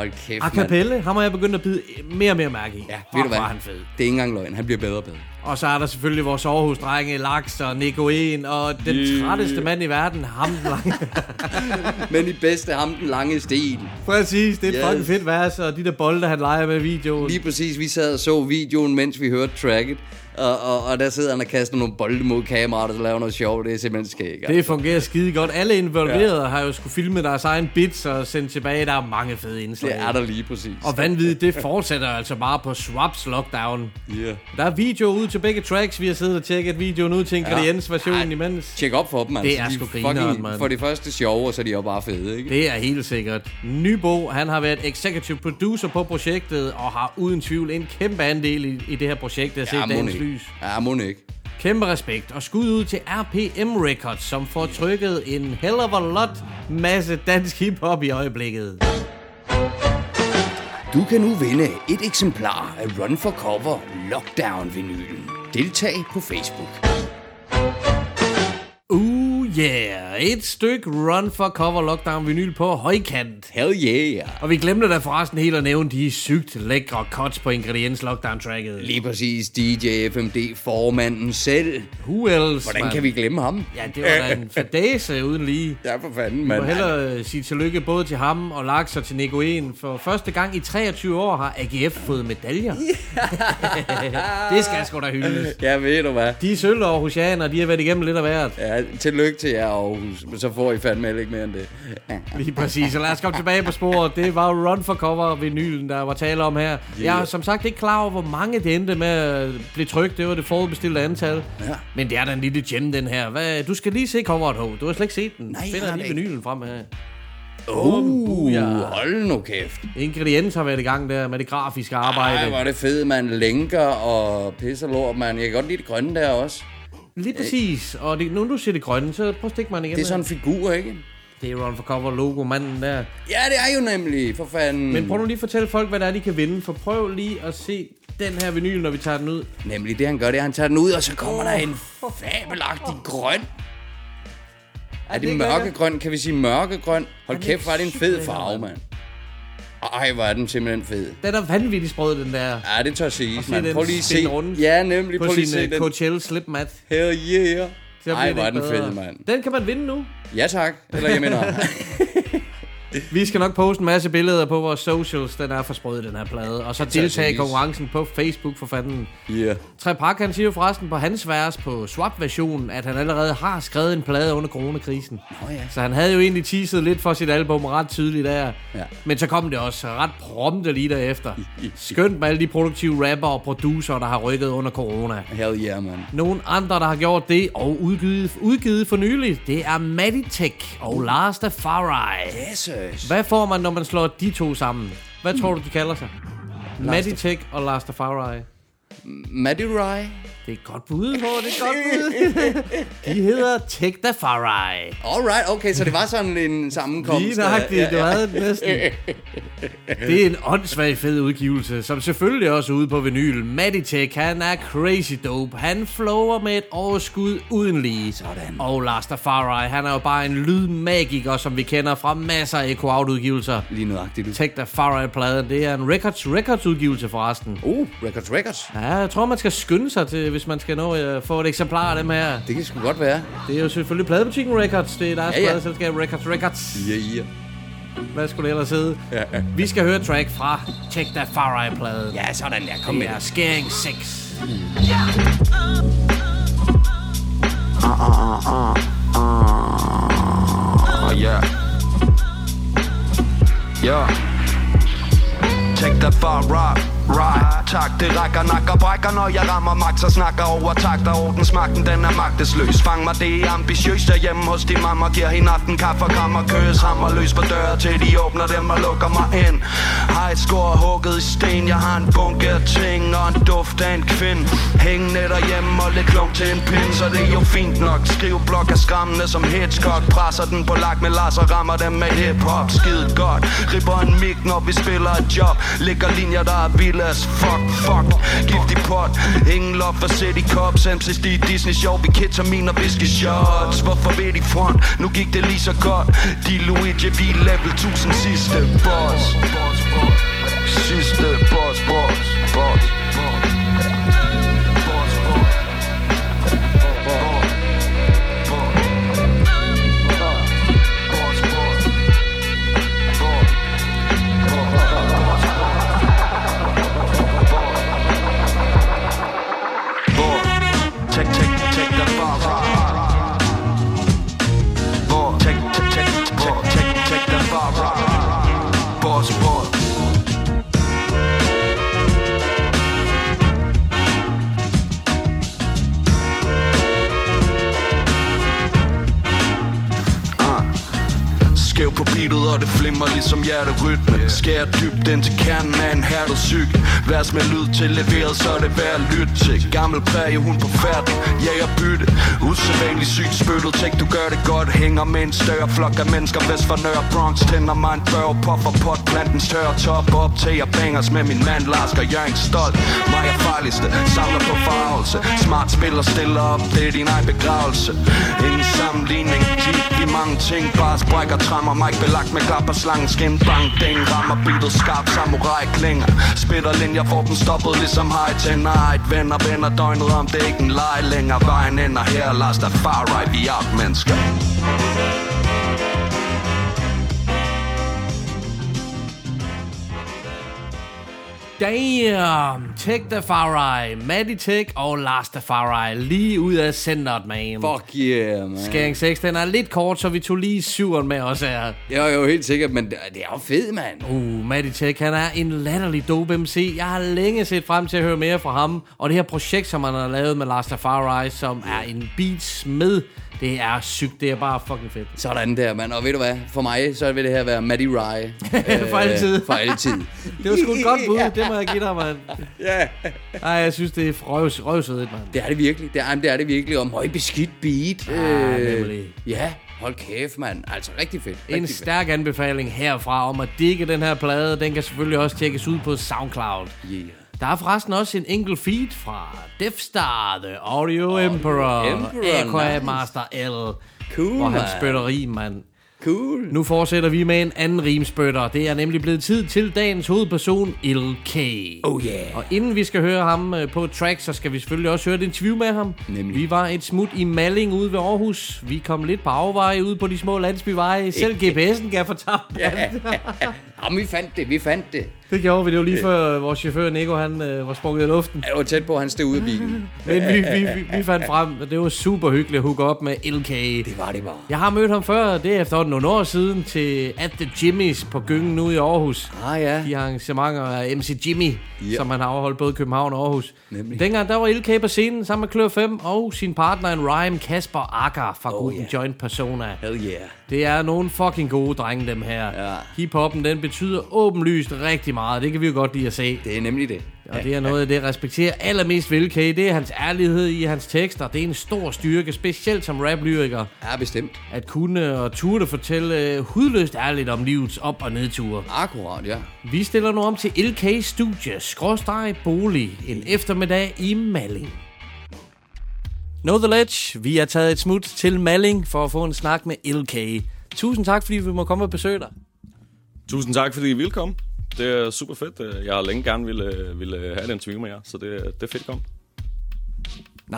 Hold kæft, A mand. cappella, ham har jeg begyndt at bide mere og mere mærke i. Ja, Fuck, ved du hvor hvad? er han fed. Det er ikke engang løgn. Han bliver bedre og bedre. Og så er der selvfølgelig vores Aarhus-drenge, Laks og Nico En, og den Yeah. trætteste mand i verden, ham den lange. Men i bedste ham den lange sten. Præcis, det er Yes. fucking fedt vers, og de der bolde, han leger med videoen. Lige præcis, vi sad og så videoen, mens vi hørte tracket. Og, og, og der sidder han og kaster nogle bolde mod kameraet, og så laver noget sjovt. Det er simpelthen skægt. Det fungerer skide godt. Alle involverede ja. har jo skulle filme deres egen bits og sende tilbage. Der er mange fede indslag. Det er der lige præcis. Og vanvittigt, det fortsætter altså bare på Swaps Lockdown. Yeah. Der er video ud til begge tracks. Vi har siddet og tjekket videoen ud til ingrediensversionen ja. imens. Tjek op for dem, altså. Det er De sgu grineren, mand. For det første sjove, og så er de jo bare fede, ikke? Det er helt sikkert. Nybo, han har været executive producer på projektet, og har uden tvivl en kæmpe andel i, i det her projekt, der har set dagens ikke. Lys. Ja, må ikke. Kæmpe respekt, og skud ud til RPM Records, som får trykket en hell of a lot masse dansk hiphop i øjeblikket. Du kan nu vinde et eksemplar af Run for Cover Lockdown-vinylen. Deltag på Facebook. Yeah, et stykke Run for Cover Lockdown vinyl på højkant. Hell yeah. Og vi glemte da forresten helt at nævne de sygt lækre cuts på Ingrediens Lockdown tracket. Lige præcis DJ FMD, formanden selv. Who else, Hvordan man? kan vi glemme ham? Ja, det var da en fadase uden lige. Ja, for fanden, Vi mand. må hellere øh, sige tillykke både til ham og Laks og til Nico En. For første gang i 23 år har AGF fået medaljer. det skal sgu da hyldes. Ja, ved du hvad? De er sølv Aarhusianer, de har været igennem lidt af hvert. Ja, tillykke til jer, Aarhus. Men så får I fandme heller ikke mere end det. Lige præcis, og lad os komme tilbage på sporet. Det var Run for Cover vinylen, der var tale om her. Jeg er som sagt ikke klar over, hvor mange det endte med at blive trykt. Det var det forudbestilte antal. Ja. Men det er da en lille gem, den her. Hvad, du skal lige se coveret, H. Du har slet ikke set den. Nej, Finder lige det vinylen frem her. Uh, ja. hold nu kæft. Ingrediens har været i gang der med det grafiske arbejde. Ej, hvor er det fedt, man. Lænker og pisser lort, man. Jeg kan godt lide det grønne der også. Lige præcis. Og det, nu du siger det grønne, så prøv at stikke mig igen. Det er sådan en figur, ikke? Det er Run for Cover logo, manden der. Ja, det er jo nemlig, for fanden. Men prøv nu lige at fortælle folk, hvad det er, de kan vinde. For prøv lige at se den her vinyl, når vi tager den ud. Nemlig det, han gør, det er, at han tager den ud, og så kommer der en fabelagtig grøn Er det det ikke mørkegrøn? Kan vi sige mørkegrøn? Hold det kæft, hvor er det en fed farve, mand. Ej, hvor er den simpelthen fed. Den er vanvittigt sprød, den der. Ja, det tør sige, Og se man. den Prøv lige se. rundt Ja, nemlig. på Prøv lige sin se uh, den. Coachella slipmat. Hell yeah. Så Ej, hvor er den fed, mand. Den kan man vinde nu. Ja, tak. Eller jeg mener... Vi skal nok poste en masse billeder på vores socials. Den er for sprød, den her plade. Og så deltage i konkurrencen på Facebook for fanden. Yeah. Trepak, han siger jo forresten på hans vers på Swap-versionen, at han allerede har skrevet en plade under coronakrisen. Nå ja. Så han havde jo egentlig teaset lidt for sit album ret tydeligt der. Ja. Men så kom det også ret prompte lige derefter. Skønt med alle de produktive rapper og producer, der har rykket under corona. Hell yeah, man. Nogle andre, der har gjort det og udgivet, udgivet for nylig, det er Maditech og Lars Tafari. Jesus. Hvad får man, når man slår de to sammen? Hvad tror du, de kalder sig? Maditech og Lars Tafari. Maddie Rye. Det er et godt bud, hvor det er et godt bud. De hedder Tech Tafari. Alright, okay, så det var sådan en sammenkomst. Lige nøjagtigt, det var det næsten. Det er en åndssvag fed udgivelse, som selvfølgelig også er ude på vinyl. Maditech, han er crazy dope. Han flower med et overskud uden lige. Sådan. Og Lars Tafari, han er jo bare en lydmagiker, som vi kender fra masser af Echo Out udgivelser. Lige nøjagtigt. du. Tech Tafari-pladen, det er en Records Records udgivelse forresten. Uh, Records Records. Ja, jeg tror, man skal skynde sig til, hvis man skal nå at få et eksemplar af dem her. Det kan sgu godt være. Det er jo selvfølgelig pladebutikken Records. Det er deres Ja, ja, ja. ja. pladeselskab Records Records. Ja, ja. Hvad skulle det ellers hedde? Ja, ja. Vi skal høre et track fra Check That Far Eye plade. Ja, sådan der. Kom Det med er det. Skæring 6. Oh yeah. Yeah. Take that far right, right Tak, det rækker, nakker, brækker. Når jeg rammer max og snakker over takter Ordensmagten, den er magtesløs. Fang mig, det er ambitiøst. Derhjemme hos din mamma Giver hende aften kaffe og krammer Køs hammer løs på døre Til de åbner dem og lukker mig ind. Har et skår hugget i sten Jeg har en bunke af ting Og en duft af en kvinde Hængende derhjemme og lidt klump til en pind Så det er jo fint nok. Skriv blok er skræmmende som Hitchcock. Presser den på lak med Lars og rammer dem med hiphop. Skide godt. Ripper en mic når vi spiller et job. Ligger linjer der er vilde glas fuck Fuck. Giftig pot. Ingen love for City Cops MC's de Disney show. Vi ketamin og whisky shots. Hvorfor ved de front? Nu gik det lige så godt. De Luigi vi er level 1000 sidste boss. Sidste boss boss boss boss. Og flimmer ligesom hjerterytme. Skær dybt ind til kernen af en hærdet psyke. Værs med lyd til leveret, så er det værd at lytte til. Gammel præge, hun på færden, jager bytte. Usædvanligt sygt spyttet, tænk du gør det godt. Hænger med en større flok af mennesker Vest for Nørre Bronx, tænder mig en børg Popper pot, plantens tørre top Op til jeg bangers med min mand Lars Gør Jørgen stolt, mig er farligste. Samler på farvelse, smart spiller Stiller op, det er din egen begravelse. Ingen sammenligning, G, vi mange ting. Bare sprækker, trammer mig belagt med klap og slangen Skin, bang, ding, rammer beatet skarp Samurai klinger, spiller linjer Får den stoppet ligesom high tonight Et venner, venner døgnet om Det er ikke en leg længere. Vejen ender her, Lars der far right Vi out, mennesker. Damn! Tech Tafari, Matty Tech og Lars Tafari lige ud af centret, man. Fuck yeah, man. Skæring 6, den er lidt kort, så vi tog lige syveren med os her. Jo, jo, helt sikkert, men det er jo fedt, mand. Uh, Matty Tech, han er en latterlig dope MC. Jeg har længe set frem til at høre mere fra ham. Og det her projekt, som han har lavet med Lars Tafari, som er en beatsmed, det er sygt. Det er bare fucking fedt. Sådan der, mand. Og ved du hvad? For mig, så vil det her være Maddie Rye. For altid. For altid. Det var sgu et godt bud, det må jeg give dig, mand. Ja. Ej, jeg synes, det er røvs, røvsødigt, mand. Det er det virkelig. Det er, det er det virkelig. Og møg beskidt beat. Ja, nemlig. Ja, hold kæft, mand. Altså, rigtig fedt. Rigtig En fedt. stærk anbefaling herfra om at digge den her plade. Den kan selvfølgelig også tjekkes ud på SoundCloud. Yeah. Der er forresten også en enkelt feed fra Death Star, The Audio Emperor, Emperor, Aqua nice. Master L. Cool, Hvor han mand. spytter rim, mand. Cool. Nu fortsætter vi med en anden rimspytter. Det er nemlig blevet tid til dagens hovedperson, LK. Oh yeah. Og inden vi skal høre ham øh, på track, så skal vi selvfølgelig også høre et interview med ham. Nemlig. Vi var et smut i Malling ude ved Aarhus. Vi kom lidt på afveje ude på de små landsbyveje. Selv GPS'en gav fortabt. Jamen, vi fandt det, vi fandt det. Det gjorde vi. Det var lige før vores chauffør Nico, han øh, var sprunget i luften. Jeg var tæt på, at han stod ude af bilen. Men vi, vi, vi, vi fandt frem, og det var super hyggeligt at hooke op med LK. Det var det bare. Jeg har mødt ham før, det er efterhånden nogle år siden, til At The Jimmys på Gyngen ude i Aarhus. Ah ja. De arrangementer af MC Jimmy, Ja. som han har afholdt både i København og Aarhus. Nemlig. Dengang der var LK på scenen sammen med Klør 5 og sin partner en rhyme Kasper Akker fra oh, Gruppen yeah. Joint Persona. Hell yeah. Det er nogle fucking gode drenge, dem her. Ja. Hiphoppen, den betyder åbenlyst rigtig meget. Det kan vi jo godt lide at se. Det er nemlig det. Og det er noget af det, jeg respekterer allermest ved LK. Det er hans ærlighed i hans tekster. Det er en stor styrke, specielt som rap-lyriker. Ja, bestemt. At kunne og turde fortælle uh, hudløst ærligt om livets op- og nedture. Akkurat, ja. Vi stiller nu om til LK Studie, skråstreg bolig, en eftermiddag i Malling. Know the Ledge, vi er taget et smut til Malling for at få en snak med LK. Tusind tak, fordi vi må komme og besøge dig. Tusind tak, fordi I ville komme. Det er super fedt. Jeg har længe gerne ville, ville have et interview med jer, så det, det er fedt at komme.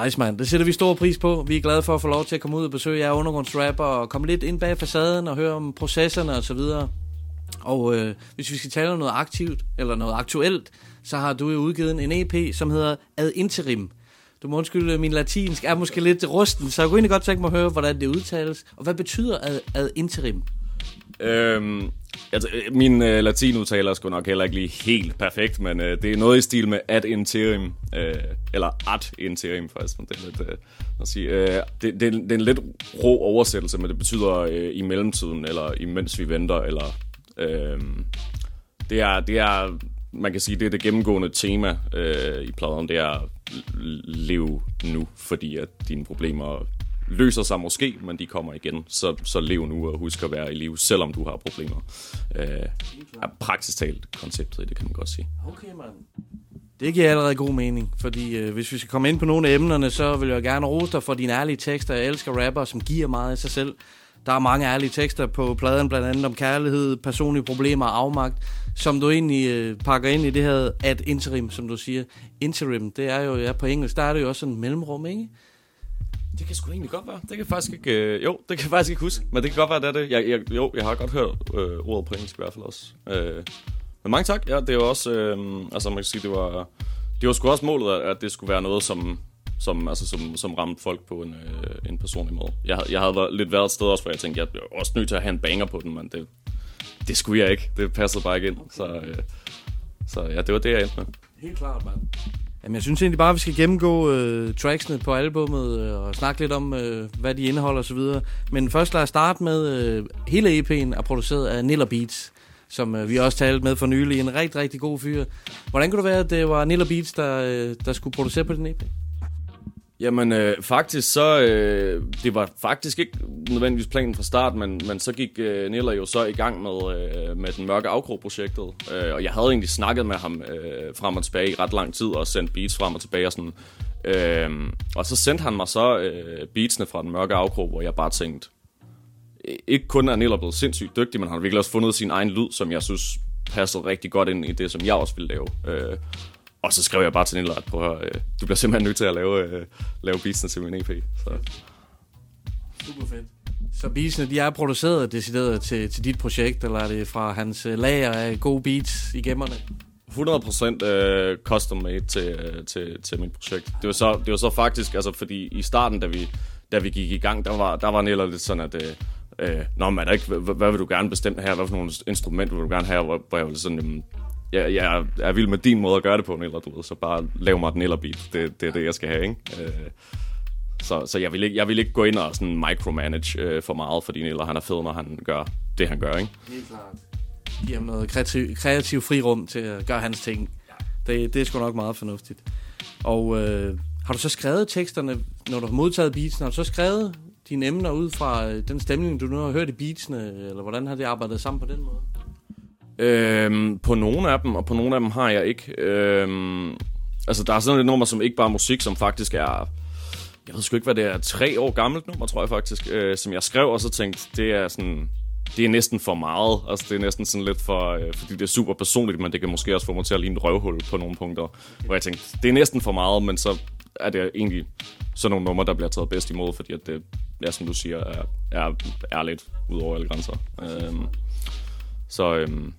Nice, man. Det sætter vi stor pris på. Vi er glade for at få lov til at komme ud og besøge jer undergrundsrapper og komme lidt ind bag facaden og høre om processerne og så videre. Og øh, hvis vi skal tale om noget aktivt, eller noget aktuelt, så har du jo udgivet en EP, som hedder Ad Interim. Du må undskylde, øh, min latinsk er måske lidt rusten, så jeg kunne egentlig godt tænke mig at høre, hvordan det udtales. Og hvad betyder ad, ad interim? Øhm, altså, øh, min øh, latinudtaler er sgu nok heller ikke lige helt perfekt, men øh, det er noget i stil med ad interim, øh, eller ad interim faktisk. Det er lidt, øh, at sige, øh, det, det, det er en lidt rå oversættelse, men det betyder øh, i mellemtiden, eller imens vi venter, eller... Øh, det er, det er, man kan sige, det er det gennemgående tema øh, i pladen, det er lev leve nu, fordi at dine problemer løser sig måske, men de kommer igen. Så, så lev nu og husk at være i live, selvom du har problemer. Øh, er praktisk talt konceptet i det, kan man godt sige. Okay, mand. Det giver allerede god mening, fordi øh, hvis vi skal komme ind på nogle af emnerne, så vil jeg gerne rose dig for dine ærlige tekster. Jeg elsker rapper, som giver meget af sig selv. Der er mange ærlige tekster på pladen, blandt andet om kærlighed, personlige problemer og afmagt, som du egentlig øh, pakker ind i det her at interim, som du siger. Interim, det er jo ja, på engelsk, der er det jo også sådan en mellemrum, ikke? Det kan sgu egentlig godt være. Det kan jeg faktisk ikke... Øh, jo, det kan jeg faktisk ikke huske. Men det kan godt være, det er det. Jeg, jeg, jo, jeg har godt hørt øh, ordet på engelsk i hvert fald også. Øh, men mange tak. Ja, det er jo også... Øh, altså, man kan sige, det var... Det var sgu også målet, at- det skulle være noget, som, som, altså, som, som ramte folk på en, øh, en personlig måde. Jeg, jeg havde lidt været et sted også, hvor jeg tænkte, jeg er også nødt til at have en banger på den, men det, det skulle jeg ikke. Det passede bare ikke ind. Så, øh, så ja, det var det, jeg endte med. Helt klart, mand. Jamen, jeg synes egentlig bare, at vi skal gennemgå øh, tracksene på albummet øh, og snakke lidt om, øh, hvad de indeholder og så videre. Men først lad os starte med, øh, hele EP'en er produceret af Niller Beats, som øh, vi også talte med for nylig. En rigtig, rigtig god fyr. Hvordan kunne det være, at det var Niller Beats, der, øh, der skulle producere på din EP? Jamen, øh, faktisk så... Øh, det var faktisk ikke nødvendigvis planen fra start, men, men så gik øh, Niller jo så i gang med, øh, med den mørke afkrog-projektet. Øh, og jeg havde egentlig snakket med ham øh, frem og tilbage i ret lang tid, og sendt beats frem og tilbage og sådan. Øh, og så sendte han mig så øh, beatsene fra den mørke afkrog, hvor jeg bare tænkte... Ikke kun er Niller blevet sindssygt dygtig, men han har virkelig også fundet sin egen lyd, som jeg synes passede rigtig godt ind i det, som jeg også ville lave. Øh, og så skrev jeg bare til Niller, at prøv at høre, øh, du bliver simpelthen nødt til at lave, øh, lave beatsene til min EP. Så. Super fedt. Så beatsene, de er produceret decideret til, til dit projekt, eller er det fra hans øh, lager af gode beats i gemmerne? 100% øh, custom made til, øh, til, til mit projekt. Det var, så, det var så faktisk, altså fordi i starten, da vi, da vi gik i gang, der var, der var Niller lidt sådan, at... Øh, øh, Nå, men er ikke, hvad, hvad vil du gerne bestemme her? Hvad for nogle instrumenter vil du gerne have? Hvor, hvor jeg var sådan, jamen, jeg, jeg er vild med din måde at gøre det på, Niller, du ved, så bare lav mig et Niller-beat. Det, det er det, jeg skal have, ikke? Øh, så, så jeg vil ikke, jeg vil ikke gå ind og sådan micromanage øh, for meget, fordi Niller, han er fed, når han gør det, han gør, ikke? Helt klart. Giver ham noget kreativ, kreativ frirum til at gøre hans ting. Det, det er sgu nok meget fornuftigt. Og øh, har du så skrevet teksterne, når du har modtaget beatsene, har du så skrevet dine emner ud fra øh, den stemning, du nu har hørt i beatsene, eller hvordan har det arbejdet sammen på den måde? Øhm, på nogle af dem, og på nogle af dem har jeg ikke. Øhm, altså, der er sådan et nummer, som ikke bare er musik, som faktisk er jeg ved sgu ikke, hvad det er, tre år gammelt nummer, tror jeg faktisk, øh, som jeg skrev, og så tænkte, det er sådan, det er næsten for meget. Altså, det er næsten sådan lidt for, øh, fordi det er super personligt, men det kan måske også få mig til at ligne et røvhul på nogle punkter. Hvor jeg tænkte, det er næsten for meget, men så er det egentlig sådan nogle numre, der bliver taget bedst imod, fordi at det, ja, som du siger, er, er ærligt ud over alle grænser. Øhm, så øhm,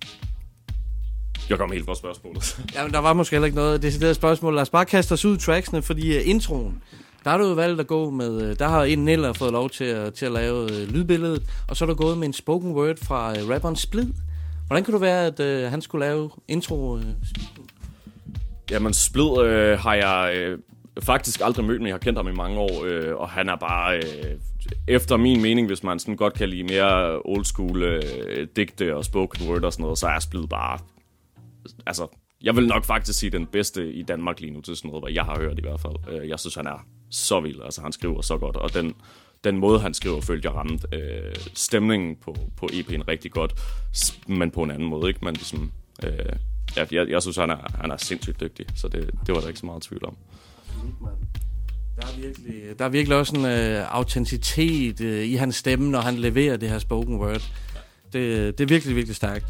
jeg kom helt fra spørgsmålet. Ja, men der var måske heller ikke noget decideret spørgsmål. Lad os bare kaste os ud i tracksene, fordi uh, introen, der har du jo valgt at gå med, uh, der har en Niller fået lov til at, til at lave uh, lydbilledet, og så er du gået med en spoken word fra uh, rapperen Splid. Hvordan kan du være, at uh, han skulle lave intro? Uh, Jamen, Splid øh, har jeg øh, faktisk aldrig mødt, men jeg har kendt ham i mange år, øh, og han er bare, øh, efter min mening, hvis man sådan godt kan lide mere old school øh, digte og spoken word og sådan noget, så er Splid bare, altså, jeg vil nok faktisk sige den bedste i Danmark lige nu til sådan noget, hvad jeg har hørt i hvert fald. Øh, jeg synes, han er så vild, altså han skriver så godt, og den, den måde, han skriver, følte jeg ramt øh, stemningen på, på EP'en rigtig godt, men på en anden måde, ikke? Men ligesom, øh, jeg, jeg, jeg synes, han er, han er sindssygt dygtig, så det, det var der ikke så meget tvivl om. Der er virkelig, der er virkelig også en øh, autenticitet øh, i hans stemme, når han leverer det her spoken word. Det, det er virkelig, virkelig stærkt.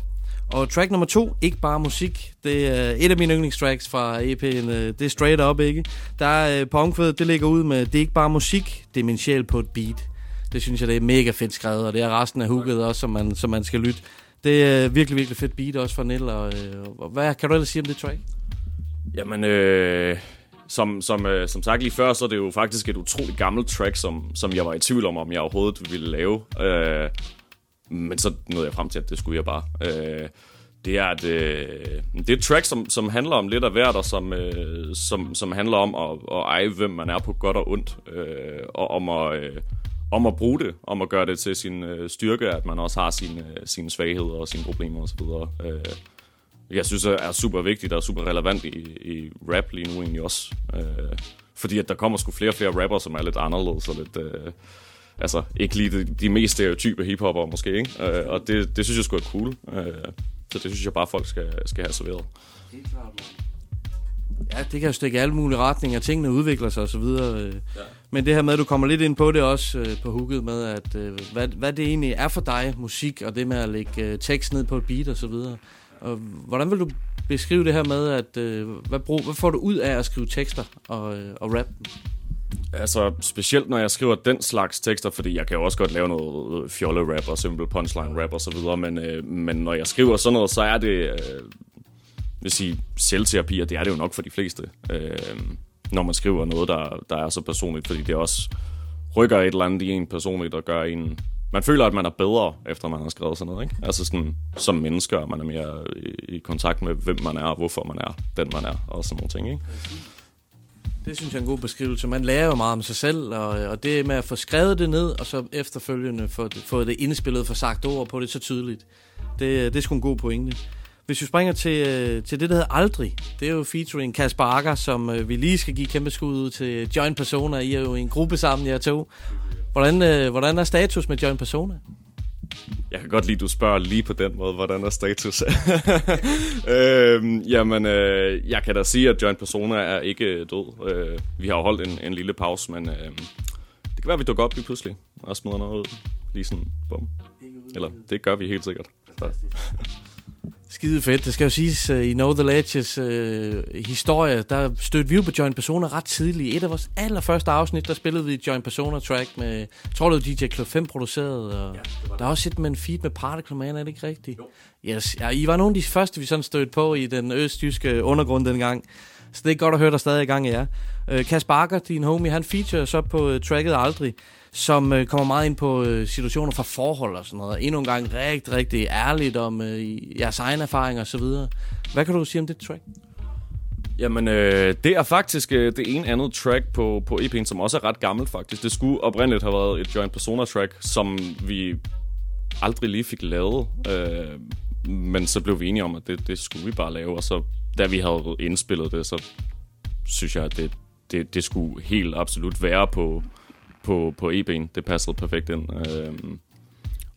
Og track nummer to, ikke bare musik. Det er et af mine yndlingstracks fra EP'en. Øh, det er straight up, ikke? Der er øh, på omkvædet, det ligger ud med, det er ikke bare musik, det er min sjæl på et beat. Det synes jeg, det er mega fedt skrevet, og det er resten af hooket også, som man, som man skal lytte. Det er øh, virkelig, virkelig fedt beat også fra Nell, Og, og hvad kan du ellers sige om det track? Jamen, øh, som, som, øh, som sagt lige før, så er det jo faktisk et utroligt gammelt track, som, som jeg var i tvivl om, om jeg overhovedet ville lave. Øh, men så nåede jeg frem til, at det skulle jeg bare. Øh, det er et, øh, det er et track, som, som handler om lidt af hvert, og som, øh, som, som handler om at, at eje, hvem man er på godt og ondt, øh, og om at, øh, om at bruge det, om at gøre det til sin øh, styrke, at man også har sine, øh, sine svagheder og sine problemer osv. Øh, jeg synes er super vigtigt og super relevant i, i rap lige nu egentlig også. Øh, fordi at der kommer sgu flere og flere rapper, som er lidt anderledes og lidt... Øh, altså, ikke lige de, de mest stereotype hiphopper måske, ikke? Øh, og det, det synes jeg sgu er cool. Øh, så det synes jeg bare, folk skal, skal have serveret. Ja, det kan jo stikke i alle mulige retninger. Tingene udvikler sig osv. Ja. Men det her med, at du kommer lidt ind på det også øh, på hooket med, at øh, hvad, hvad det egentlig er for dig, musik, og det med at lægge øh, tekst ned på et beat videre. Og hvordan vil du beskrive det her med, at øh, hvad, brug, hvad får du ud af at skrive tekster og, øh, og rap? Altså, specielt når jeg skriver den slags tekster, fordi jeg kan jo også godt lave noget øh, fjolle-rap og simple punchline-rap og så videre, men, øh, men når jeg skriver sådan noget, så er det, øh, vil sige, selvterapi, og det er det jo nok for de fleste, øh, når man skriver noget, der, der er så personligt, fordi det også rykker et eller andet i en personligt og gør en... Man føler, at man er bedre, efter man har skrevet sådan noget, ikke? Altså sådan, som mennesker, man er mere i, i kontakt med, hvem man er, og hvorfor man er den, man er, og sådan nogle ting, ikke? Det synes jeg er en god beskrivelse. Man lærer jo meget om sig selv, og, og det med at få skrevet det ned, og så efterfølgende få det, få det indspillet, få sagt ord på det så tydeligt. Det, det er sgu en god pointe. Hvis vi springer til, øh, til det, der hedder Aldrig, det er jo featuring Kasper Akker, som øh, vi lige skal give kæmpe skud ud til Join Persona. I er jo i en gruppe sammen, jer to. Hvordan, øh, hvordan er status med Join Persona? Jeg kan godt lide, at du spørger lige på den måde, hvordan er status? øhm, jamen, øh, jeg kan da sige, at Joint Persona er ikke død. Øh, vi har jo holdt en, en lille pause, men øh, det kan være, at vi dukker op lige pludselig og smider noget ud. Lige sådan, bum. Eller, det gør vi helt sikkert. Så. Skide fedt. Det skal jo siges, uh, i Know The Ledges uh, historie, der stødte vi jo på Joint Persona ret tidligt. I et af vores allerførste afsnit, der spillede vi Joint Persona track med, jeg tror det var DJ Club 5 produceret, og ja, der er også et med en feed med Particle Man, er det ikke rigtigt? Jo. Yes. Ja, I var nogle af de første, vi sådan stødte på i den østjyske undergrund dengang. Så det er godt at høre, der stadig i gang i jer. Uh, Kasper Bakker, din homie, han feature så på uh, tracket Aldrig, som øh, kommer meget ind på øh, situationer fra forhold og sådan noget. Endnu en gang rigtig, rigtig ærligt om øh, jeres egen erfaring og så videre. Hvad kan du sige om det track? Jamen, øh, det er faktisk øh, det ene andet track på, på EP'en, som også er ret gammelt faktisk. Det skulle oprindeligt have været et Joint Persona track, som vi aldrig lige fik lavet. Øh, men så blev vi enige om, at det, det skulle vi bare lave. Og så da vi havde indspillet det, så synes jeg, at det, det, det skulle helt absolut være på, på, på EB'en. Det passede perfekt ind. Øh,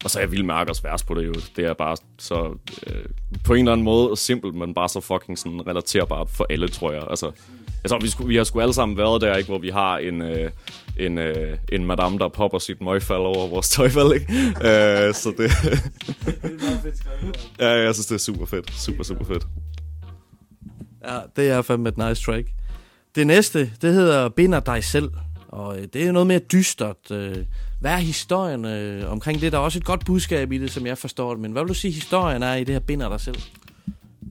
og så er jeg vild med Arkers vers på det jo. Det er bare så øh, på en eller anden måde simpelt, men bare så fucking sådan relaterbart for alle, tror jeg. Altså, Jeg tror, vi, skulle, vi har sgu alle sammen været der, ikke, hvor vi har en, øh, en, øh, en madame, der popper sit møgfald over vores tøjfald, ikke? øh, så det... ja, jeg synes, det er super fedt. Super, super fedt. Ja, det er fandme et nice track. Det næste, det hedder Binder dig selv. Og øh, det er noget mere dystert. Øh, hvad er historien øh, omkring det? Der er også et godt budskab i det, som jeg forstår det. Men hvad vil du sige, historien er i det her Binder dig selv?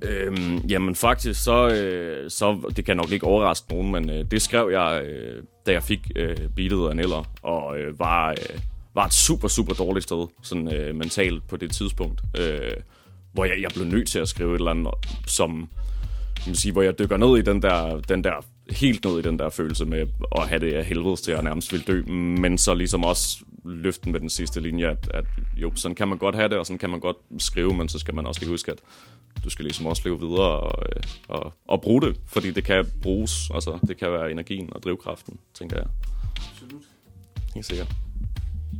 Øhm, jamen faktisk, så, øh, så det kan nok ikke overraske nogen, men øh, det skrev jeg, øh, da jeg fik øh, beatet af Neller, og øh, var, øh, var et super, super dårligt sted, sådan øh, mentalt på det tidspunkt, øh, hvor jeg, jeg blev nødt til at skrive et eller andet, som, man sige, hvor jeg dykker ned i den der, den der helt ned i den der følelse med at have det af helvedes til at nærmest vil dø, men så ligesom også løften med den sidste linje, at, at jo, sådan kan man godt have det, og sådan kan man godt skrive, men så skal man også lige huske, at du skal ligesom også leve videre og, øh, og, og bruge det, fordi det kan bruges, altså det kan være energien og drivkraften, tænker jeg. Absolut. Helt sikkert.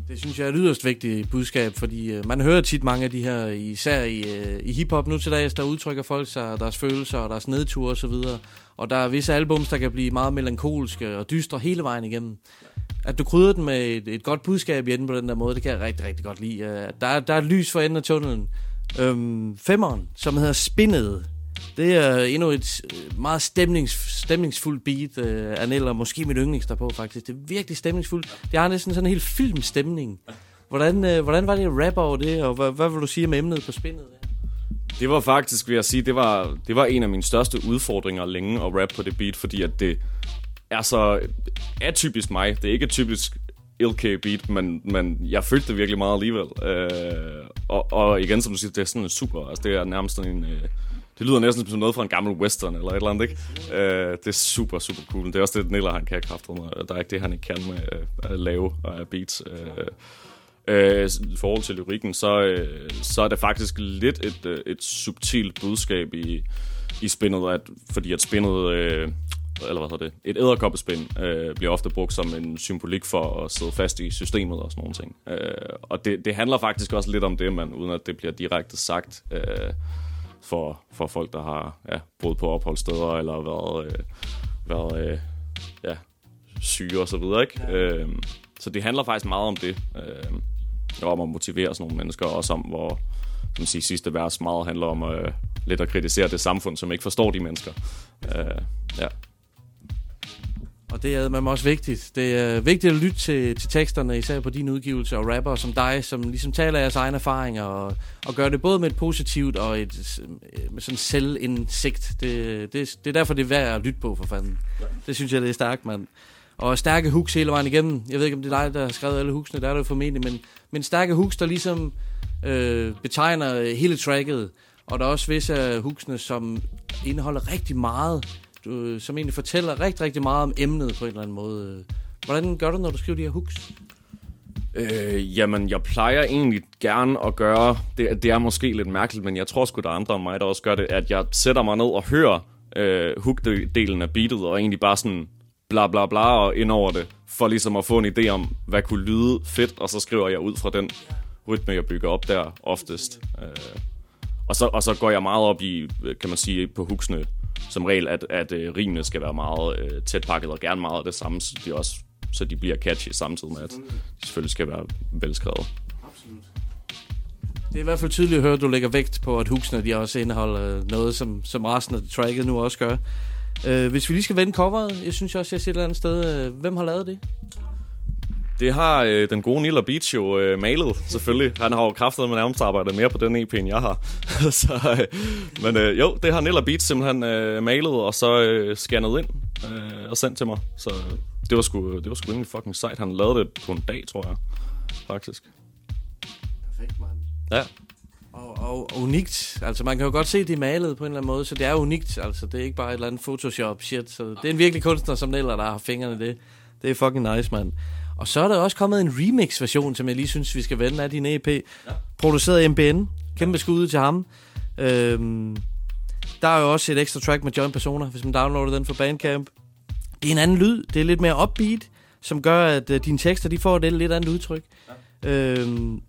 Det synes jeg er et yderst vigtigt budskab, fordi øh, man hører tit mange af de her, især i, øh, i hiphop nu til dags, der udtrykker folk sig deres følelser og deres nedture osv. Og, og der er visse albums, der kan blive meget melankolske og dystre hele vejen igennem. At du krydder den med et, et godt budskab i enden på den der måde, det kan jeg rigtig, rigtig godt lide. Øh, der, der er et lys for enden af tunnelen. Øhm, femmeren, som hedder Spinnet. Det er endnu et øh, meget stemnings, stemningsfuldt beat uh, Anel, og måske mit yndlings på faktisk. Det er virkelig stemningsfuldt. Det har næsten sådan en helt filmstemning. Hvordan, uh, hvordan var det at rappe over det, og hvad, hvad vil du sige med emnet på spindet? Det var faktisk, vil jeg sige, det var, det var en af mine største udfordringer længe at rappe på det beat, fordi at det er så atypisk mig. Det er ikke typisk LK beat, men, men jeg følte det virkelig meget alligevel. Øh, og, og igen, som du siger, det er sådan en super, altså det er nærmest sådan en, øh, det lyder næsten som noget fra en gammel western eller et eller andet, ikke? Øh, det er super, super cool. Det er også det, Niller han kan kræfte med. Der er ikke det, han ikke kan med øh, at lave af beats. Øh, Øh, I forhold til lyrikken, så, øh, så er det faktisk lidt et, øh, et subtilt budskab i, i spindet, at, fordi at spindet, øh, eller hvad hedder det, et æderkoppespind øh, bliver ofte brugt som en symbolik for at sidde fast i systemet og sådan nogle ting. Øh, og det, det handler faktisk også lidt om det, men uden at det bliver direkte sagt øh, for, for folk, der har ja, boet på opholdssteder eller været, øh, været øh, ja, syge og så videre, ikke? Øh, så det handler faktisk meget om det. Øh, om at motivere sådan nogle mennesker, og også om, hvor kan man sige, sidste vers meget handler om øh, lidt at kritisere det samfund, som ikke forstår de mennesker. Øh, ja. Og det er man også vigtigt. Det er vigtigt at lytte til, til teksterne, især på din udgivelse, og rapper som dig, som ligesom taler af jeres egne erfaringer, og, og gør det både med et positivt og et øh, med sådan selvindsigt. Det, det, det er derfor, det er værd at lytte på, for fanden. Det synes jeg, det er stærkt, mand. Og stærke hooks hele vejen igennem. Jeg ved ikke, om det er dig, der har skrevet alle hooksene, der er det jo formentlig, men, men stærke hooks, der ligesom øh, betegner hele tracket. Og der er også visse af hooksene, som indeholder rigtig meget, øh, som egentlig fortæller rigtig, rigtig meget om emnet på en eller anden måde. Hvordan gør du, når du skriver de her hooks? Øh, jamen, jeg plejer egentlig gerne at gøre, det, det er måske lidt mærkeligt, men jeg tror sgu, der er andre end mig, der også gør det, at jeg sætter mig ned og hører øh, hook-delen af beatet, og egentlig bare sådan bla bla bla og ind over det, for ligesom at få en idé om, hvad kunne lyde fedt, og så skriver jeg ud fra den rytme, jeg bygger op der oftest. Øh, og, så, og så går jeg meget op i, øh, kan man sige, på hooksene, som regel, at, at øh, rimene skal være meget øh, tæt pakket, og gerne meget af det samme, så de, også, så de bliver catchy samtidig med, at de selvfølgelig skal være velskrevet. Absolut. Det er i hvert fald tydeligt at høre, at du lægger vægt på, at hooksene de også indeholder øh, noget, som, som resten af tracket nu også gør. Uh, hvis vi lige skal vende coveret, jeg synes også, jeg ser et eller andet sted. Uh, hvem har lavet det? Det har øh, den gode Nilla Beach jo øh, malet, selvfølgelig. Han har jo kraftet med nærmest arbejdet mere på den EP, end jeg har. så, øh, men øh, jo, det har Nilla Beach simpelthen øh, malet, og så øh, scannet ind øh, og sendt til mig. Så det var sgu, det var sgu egentlig fucking sejt. Han lavede det på en dag, tror jeg, faktisk. Perfekt, mand. Ja. Og, og, og unikt. Altså, man kan jo godt se, det er malet på en eller anden måde, så det er unikt. Altså, det er ikke bare et eller andet Photoshop-shit. Så det er en virkelig kunstner som Nella, der har fingrene i det. Det er fucking nice, mand. Og så er der også kommet en remix-version, som jeg lige synes, vi skal vende af din EP. Ja. Produceret af MBN. Kæmpe skud til ham. Øhm, der er jo også et ekstra track med John Persona, hvis man downloader den fra Bandcamp. Det er en anden lyd. Det er lidt mere upbeat, som gør, at uh, dine tekster de får et lidt andet udtryk. Ja. Øhm,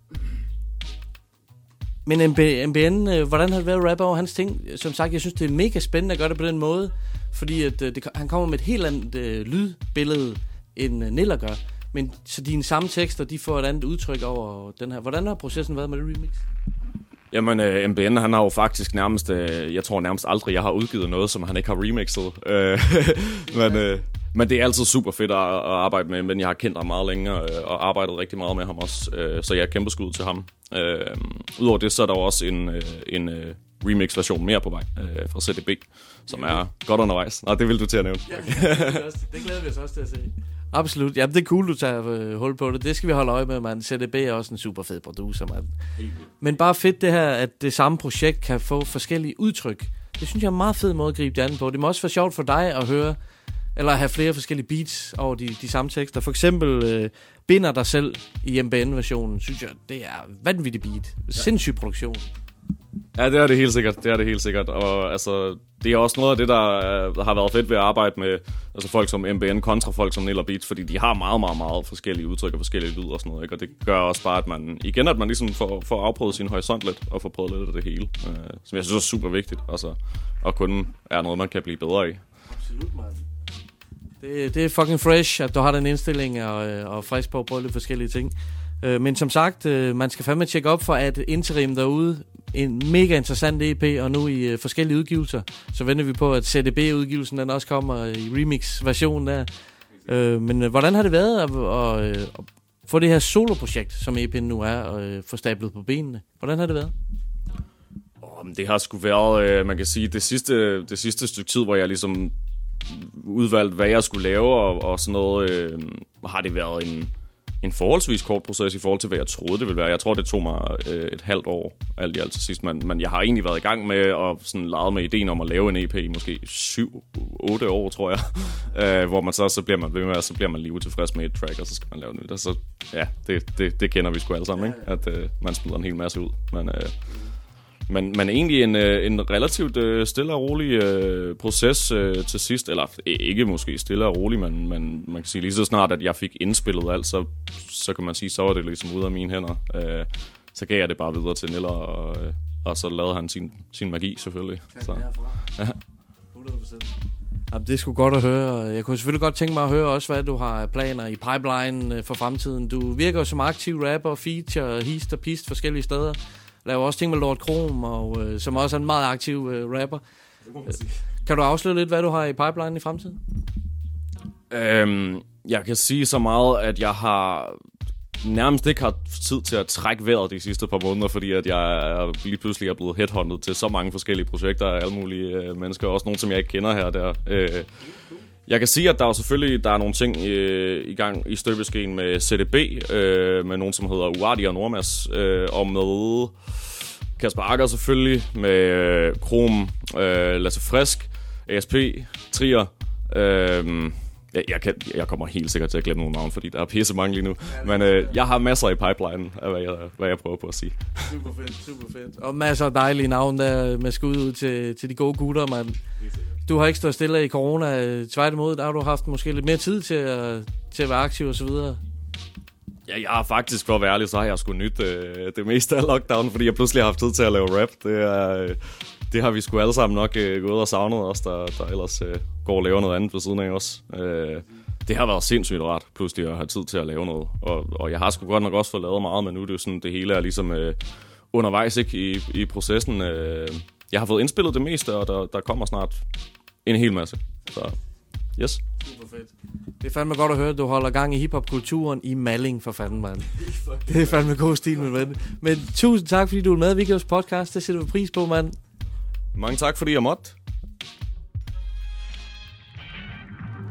men MB, MBN, øh, hvordan har det været at rappe over hans ting? Som sagt, jeg synes, det er mega spændende at gøre det på den måde. fordi at, øh, det, han kommer med et helt andet øh, lydbillede, end øh, Niller gør. Men så dine samme tekster, de får et andet udtryk over den her. Hvordan har processen været med det remix? Jamen, øh, MBN, han har jo faktisk nærmest, øh, jeg tror nærmest aldrig, jeg har udgivet noget, som han ikke har remixet. Øh, men, øh, men det er altid super fedt at, at arbejde med, men jeg har kendt ham meget længere øh, og arbejdet rigtig meget med ham også, øh, så jeg er kæmpe skud til ham. Øh, Udover det, så er der jo også en, øh, en øh, remix-version mere på vej øh, fra CDB, som er godt undervejs. Nå, det vil du til at nævne. Ja, det glæder vi os også til at se. Absolut. Jamen, det er cool, du tager øh, hul på det. Det skal vi holde øje med, man. CDB er også en super fed producer, man. Men bare fedt det her, at det samme projekt kan få forskellige udtryk. Det synes jeg er en meget fed måde at gribe det an på. Det må også være sjovt for dig at høre, eller have flere forskellige beats over de, de samme tekster. For eksempel øh, Binder dig selv i MBN-versionen, synes jeg, det er vanvittig beat. Sindssyg produktion. Ja, det er det helt sikkert. Det er det helt sikkert. Og altså, det er også noget af det, der, øh, der har været fedt ved at arbejde med altså folk som MBN kontra folk som Nilla Beats, fordi de har meget, meget, meget forskellige udtryk og forskellige lyd og sådan noget. Ikke? Og det gør også bare, at man igen, at man ligesom får, får afprøvet sin horisont lidt og får prøvet lidt af det hele. Øh, som jeg synes er super vigtigt. Altså, og kun er noget, man kan blive bedre i. Absolut, man. Det, det er fucking fresh, at du har den indstilling og, øh, og frisk på at prøve lidt forskellige ting. Øh, men som sagt, øh, man skal fandme tjekke op for, at Interim derude, en mega interessant EP, og nu i øh, forskellige udgivelser, så venter vi på, at CDB-udgivelsen den også kommer øh, i remix-versionen der. Øh, men øh, hvordan har det været at, at, at, at få det her soloprojekt, som EP'en nu er, og øh, få stablet på benene? Hvordan har det været? Oh, men det har sgu været, øh, man kan sige, det sidste, det sidste stykke tid, hvor jeg ligesom udvalgt, hvad jeg skulle lave, og, og sådan noget, øh, har det været en, en forholdsvis kort proces i forhold til, hvad jeg troede, det ville være. Jeg tror, det tog mig øh, et halvt år, alt i alt til sidst, men, men jeg har egentlig været i gang med at sådan lege med ideen om at lave en EP i måske 7-8 år, tror jeg, øh, hvor man så, så bliver man ved med, og så bliver man lige utilfreds med et track, og så skal man lave nyt, og så, ja, det, det, det kender vi sgu alle sammen, ikke? at øh, man smider en hel masse ud, men... Øh, men, men egentlig en, øh, en relativt øh, stille og rolig øh, proces øh, til sidst. Eller ikke måske stille og rolig, men, men man kan sige lige så snart, at jeg fik indspillet alt, så, så kan man sige, så var det ligesom ude af mine hænder. Øh, så gav jeg det bare videre til Niller, og, øh, og så lavede han sin, sin magi selvfølgelig. Så, ja. 100%. Jamen, det er sgu godt at høre. Jeg kunne selvfølgelig godt tænke mig at høre også, hvad du har planer i pipeline øh, for fremtiden. Du virker jo som aktiv rapper, feature, hist og pist forskellige steder laver også ting med Lord Krom, og, øh, som også er en meget aktiv øh, rapper. Kan du afsløre lidt, hvad du har i pipeline i fremtiden? Øhm, jeg kan sige så meget, at jeg har nærmest ikke har tid til at trække vejret de sidste par måneder, fordi at jeg lige pludselig er blevet headhunted til så mange forskellige projekter af alle mulige øh, mennesker, også nogle, som jeg ikke kender her og der. Øh, jeg kan sige, at der er selvfølgelig der er nogle ting øh, i gang i støbeskeen med CDB, øh, med nogen, som hedder Uardi og Normas, øh, og med Kasper Akker selvfølgelig, med øh, Krom, øh, Lasse Frisk, ASP, Trier. Øh, jeg, jeg, kan, jeg kommer helt sikkert til at glemme nogle navne, fordi der er pisse mange lige nu. Men øh, jeg har masser i pipeline af, hvad jeg, hvad jeg prøver på at sige. Super fedt, super fedt. Og masser af dejlige navne der med skud ud til, til de gode gutter, mand. Du har ikke stået stille i corona. Tværtimod, der har du haft måske lidt mere tid til at, til at være aktiv og så videre. Ja, jeg har faktisk, for at være ærlig, så har jeg sgu nyt øh, det meste af lockdown, fordi jeg pludselig har haft tid til at lave rap. Det, er, øh, det har vi sgu alle sammen nok øh, gået og savnet os, der, der ellers øh, går og laver noget andet ved siden af os. Øh, det har været sindssygt rart, pludselig at have tid til at lave noget. Og, og jeg har sgu godt nok også fået lavet meget, men nu er det jo sådan, det hele er ligesom øh, undervejs ikke, i, i processen. Øh, jeg har fået indspillet det meste, og der, der kommer snart en hel masse. Så yes. Super fedt. Det er fandme godt at høre, at du holder gang i hiphop-kulturen i Malling, for fanden, mand. Det er fandme god stil, min ven. Men tusind tak, fordi du er med i Vigos podcast. Det sætter vi pris på, mand. Mange tak, fordi jeg måtte.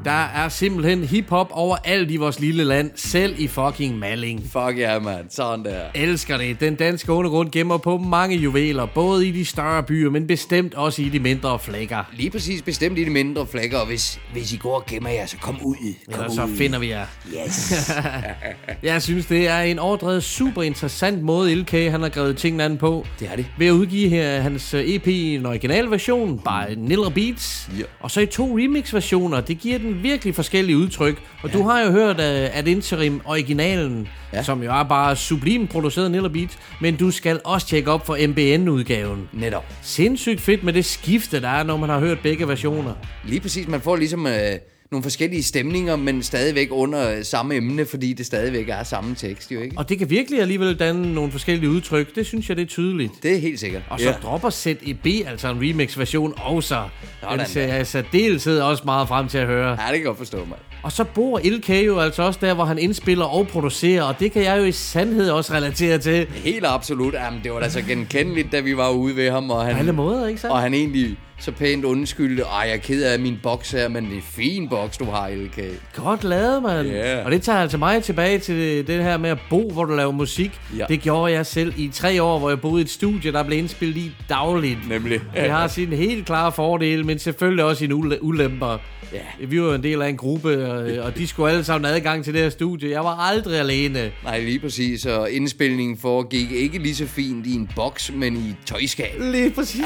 Der er simpelthen hiphop overalt i vores lille land, selv i fucking Malling. Fuck ja, yeah, mand. Sådan der. Elsker det. Den danske undergrund gemmer på mange juveler, både i de større byer, men bestemt også i de mindre flækker. Lige præcis bestemt i de mindre flækker, og hvis, hvis I går og gemmer jer, så kom ud. Kom Eller så ud. finder vi jer. Yes. Jeg synes, det er en overdrevet super interessant måde, LK han har grevet tingene an på. Det er det. Ved at udgive her hans øh, EP i en original version, by Niller Beats. Ja. Og så i to remix versioner. Det giver den virkelig forskellige udtryk. Og ja. du har jo hørt uh, at Interim originalen, ja. som jo er bare sublim produceret Niller Beat, men du skal også tjekke op for MBN-udgaven. Netop. Sindssygt fedt med det skifte, der er, når man har hørt begge versioner. Lige præcis, man får ligesom... Øh nogle forskellige stemninger, men stadigvæk under samme emne, fordi det stadigvæk er samme tekst, jo ikke? Og det kan virkelig alligevel danne nogle forskellige udtryk. Det synes jeg, det er tydeligt. Det er helt sikkert. Og så Ja. dropper ZEB, altså en remix-version også. Sådan Den ser jeg særdeleshed også meget frem til at høre. Ja, det kan jeg godt forstå, mand. Og så bor LK jo altså også der, hvor han indspiller og producerer, og det kan jeg jo i sandhed også relatere til. Helt absolut. Jamen, det var da så genkendeligt, da vi var ude ved ham. Og han, På alle måder, ikke sandt? Og han egentlig så pænt undskyldte. Ej, jeg er ked af min boks her, men det er en fin boks, du har, LK. Godt lavet, mand. Ja. Og det tager altså mig tilbage til det her med at bo, hvor du laver musik. Ja. Det gjorde jeg selv i tre år, hvor jeg boede i et studie, der blev indspillet i dagligt. Nemlig. Det har sine helt klare fordele, men selvfølgelig også sine ule- ulemper. Ja. Vi var jo en del af en gruppe, og, og de skulle alle sammen adgang til det her studie. Jeg var aldrig alene. Nej, lige præcis. Og indspilningen foregik ikke lige så fint i en boks, men i et tøjskab. Lige præcis.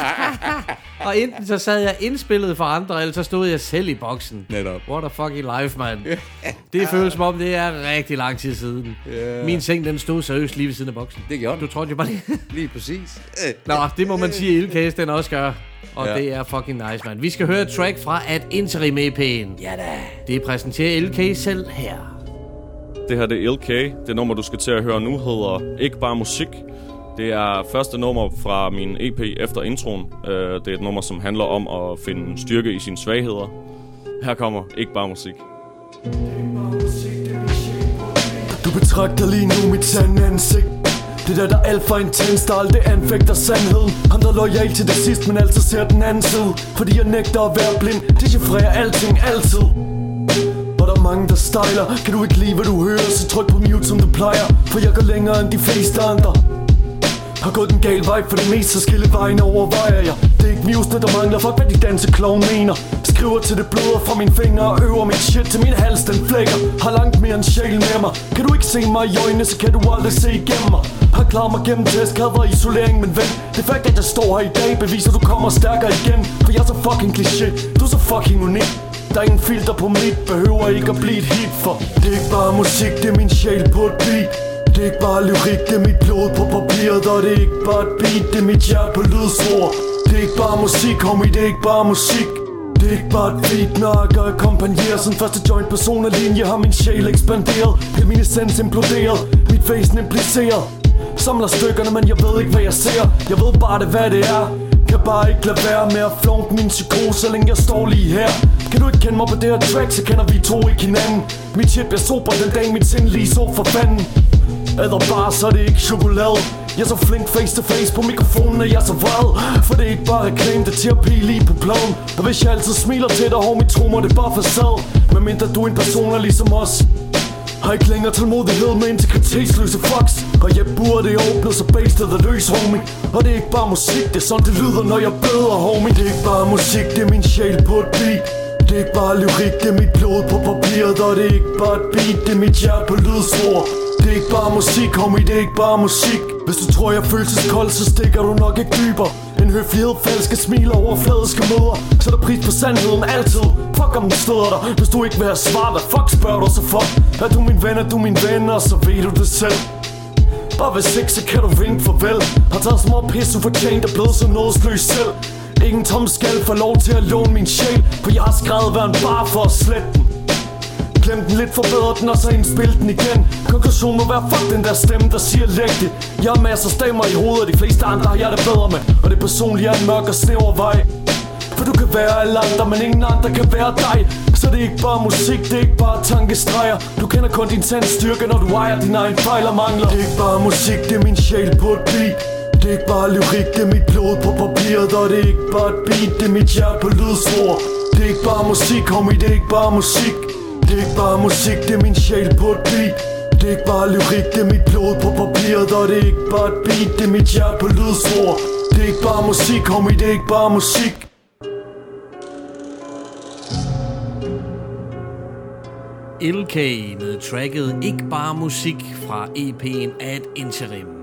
og enten så sad jeg indspillet for andre, eller så stod jeg selv i boksen. Netop. What a fucking life, man. Det føles som om, det er rigtig lang tid siden. Ja. Min seng, den stod seriøst lige ved siden af boksen. Det gjorde Du trodde jo bare lige... Lige præcis. Nå, det må man sige, Ildcase den også gør. Og ja. det er fucking nice, man. Vi skal høre et track fra At Interim EP'en. Ja da. Det præsenterer LK selv her. Det her det er LK. Det nummer, du skal til at høre nu, hedder Ikke Bare Musik. Det er første nummer fra min EP efter introen. Øh, det er et nummer, som handler om at finde styrke i sine svagheder. Her kommer Ikke Bare Musik. Du betragter lige nu mit sande ansigt. Det der der er alt for intens, der aldrig anfægter sandheden Han der er lojal til det sidste, men altid ser den anden side. Fordi jeg nægter at være blind, dechiffrerer alting altid. Og der er mange der stejler. Kan du ikke lide hvad du hører, så tryk på mute som du plejer. For jeg går længere end de fleste andre har gået den gale vej for det meste, så skille vejen overvejer jeg. Det er ikke musene, der mangler, fuck hvad de danseklovn mener. Skriver til det bløder fra mine fingre og øver mit shit til min hals, den flækker. Har langt mere end sjæl med mig. Kan du ikke se mig i øjnene, så kan du aldrig se igennem mig. Har klaret mig gennem test, været isolering, men ven Det fakt, at jeg står her i dag, beviser du kommer stærkere igen. For jeg er så fucking kliché, du er så fucking unik. Der er ingen filter på mit, behøver ikke at blive et hit for Det er ikke bare musik, det er min sjæl på et beat er ikke bare lyrik, det er mit blod på papiret Og det er ikke bare et beat, det er mit hjerte på lydspor Det er ikke bare musik, homie, det er ikke bare musik. Det er ikke bare et beat, når jeg kompagnerer Som første joint person linje har min sjæl ekspanderet. Hele min essens imploderet, mit væsen impliceret. Samler stykkerne, men jeg ved ikke hvad jeg ser. Jeg ved bare det hvad det er. Kan bare ikke lade være med at flunke min psykose Så længe jeg står lige her. Kan du ikke kende mig på det her track, så kender vi to ikke hinanden. Mit shit bliver super den dag mit sind lige så for fanden. Eller bare, så er det ikke chokolade. Jeg er så flink face to face på mikrofonen, at jeg er så vred. For det er ikke bare reklame, det er terapi lige på pladen. Og hvis jeg altid smiler til dig, homie, tro mig, det er bare facade. Medmindre du er en person er ligesom os har ikke længere tålmodighed med integritetsløse fucks. Og jeg burde åbne, så bastet er løs, homie Og det er ikke bare musik, det er sådan det lyder, når jeg beder, homie Det er ikke bare musik, det er min sjæl på et beat det er ikke bare lyrik, det er mit blod på papiret Og det er ikke bare et beat, det er mit hjerte på lydspor Det er ikke bare musik, homie, det er ikke bare musik. Hvis du tror jeg er følelseskold, så stikker du nok ikke dybere. En høflighed, falske smil og overfladiske møder der pris på sandheden altid. Fuck om den støder dig. Hvis du ikke vil have svar, hvad fuck spørger du så for? Er du min ven, er du min ven, og så ved du det selv. Bare hvis ikke, så kan du vinke farvel. Har taget så meget pis ufortjent og blevet så nådesløs selv. Ingen tom skal få lov til at låne min sjæl For jeg har skrevet hver en bar for at slette den. Glem den lidt, forbedre den og så indspil den igen. Konklusion må være fuck den der stemme, der siger læg det. Jeg har masser af stemmer i hovedet, og de fleste andre har jeg det bedre med. Og det personlige er en mørk og snæver vej. For du kan være alle andre, men ingen andre kan være dig. Så det er ikke bare musik, det er ikke bare tankestreger. Du kender kun din sandstyrke, når du ejer din egen fejl og mangler. Det er ikke bare musik, det er min sjæl på et beat er ikke bare lyrik, det er mit blod på papiret Og det er ikke bare et beat, det er mit hjerte på lydspor Det er ikke bare musik, homie, det er ikke bare musik. Det er ikke bare musik, det er min sjæl på et beat. Det er ikke bare lyrik, det er mit blod på papiret Og det er ikke bare et beat, det er mit hjerte på lydspor Det er ikke bare musik, homie, det er ikke bare musik. LK med tracket Ikke bare musik fra EP'en Ad Interim.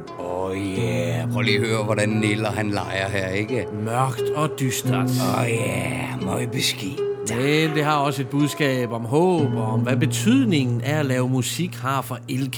Oh yeah, prøv lige at høre, hvordan Niller han leger her, ikke? Mørkt og dystert. Oh yeah, møgbeskidt. Men det har også et budskab om håb og om, hvad betydningen af at lave musik har for LK.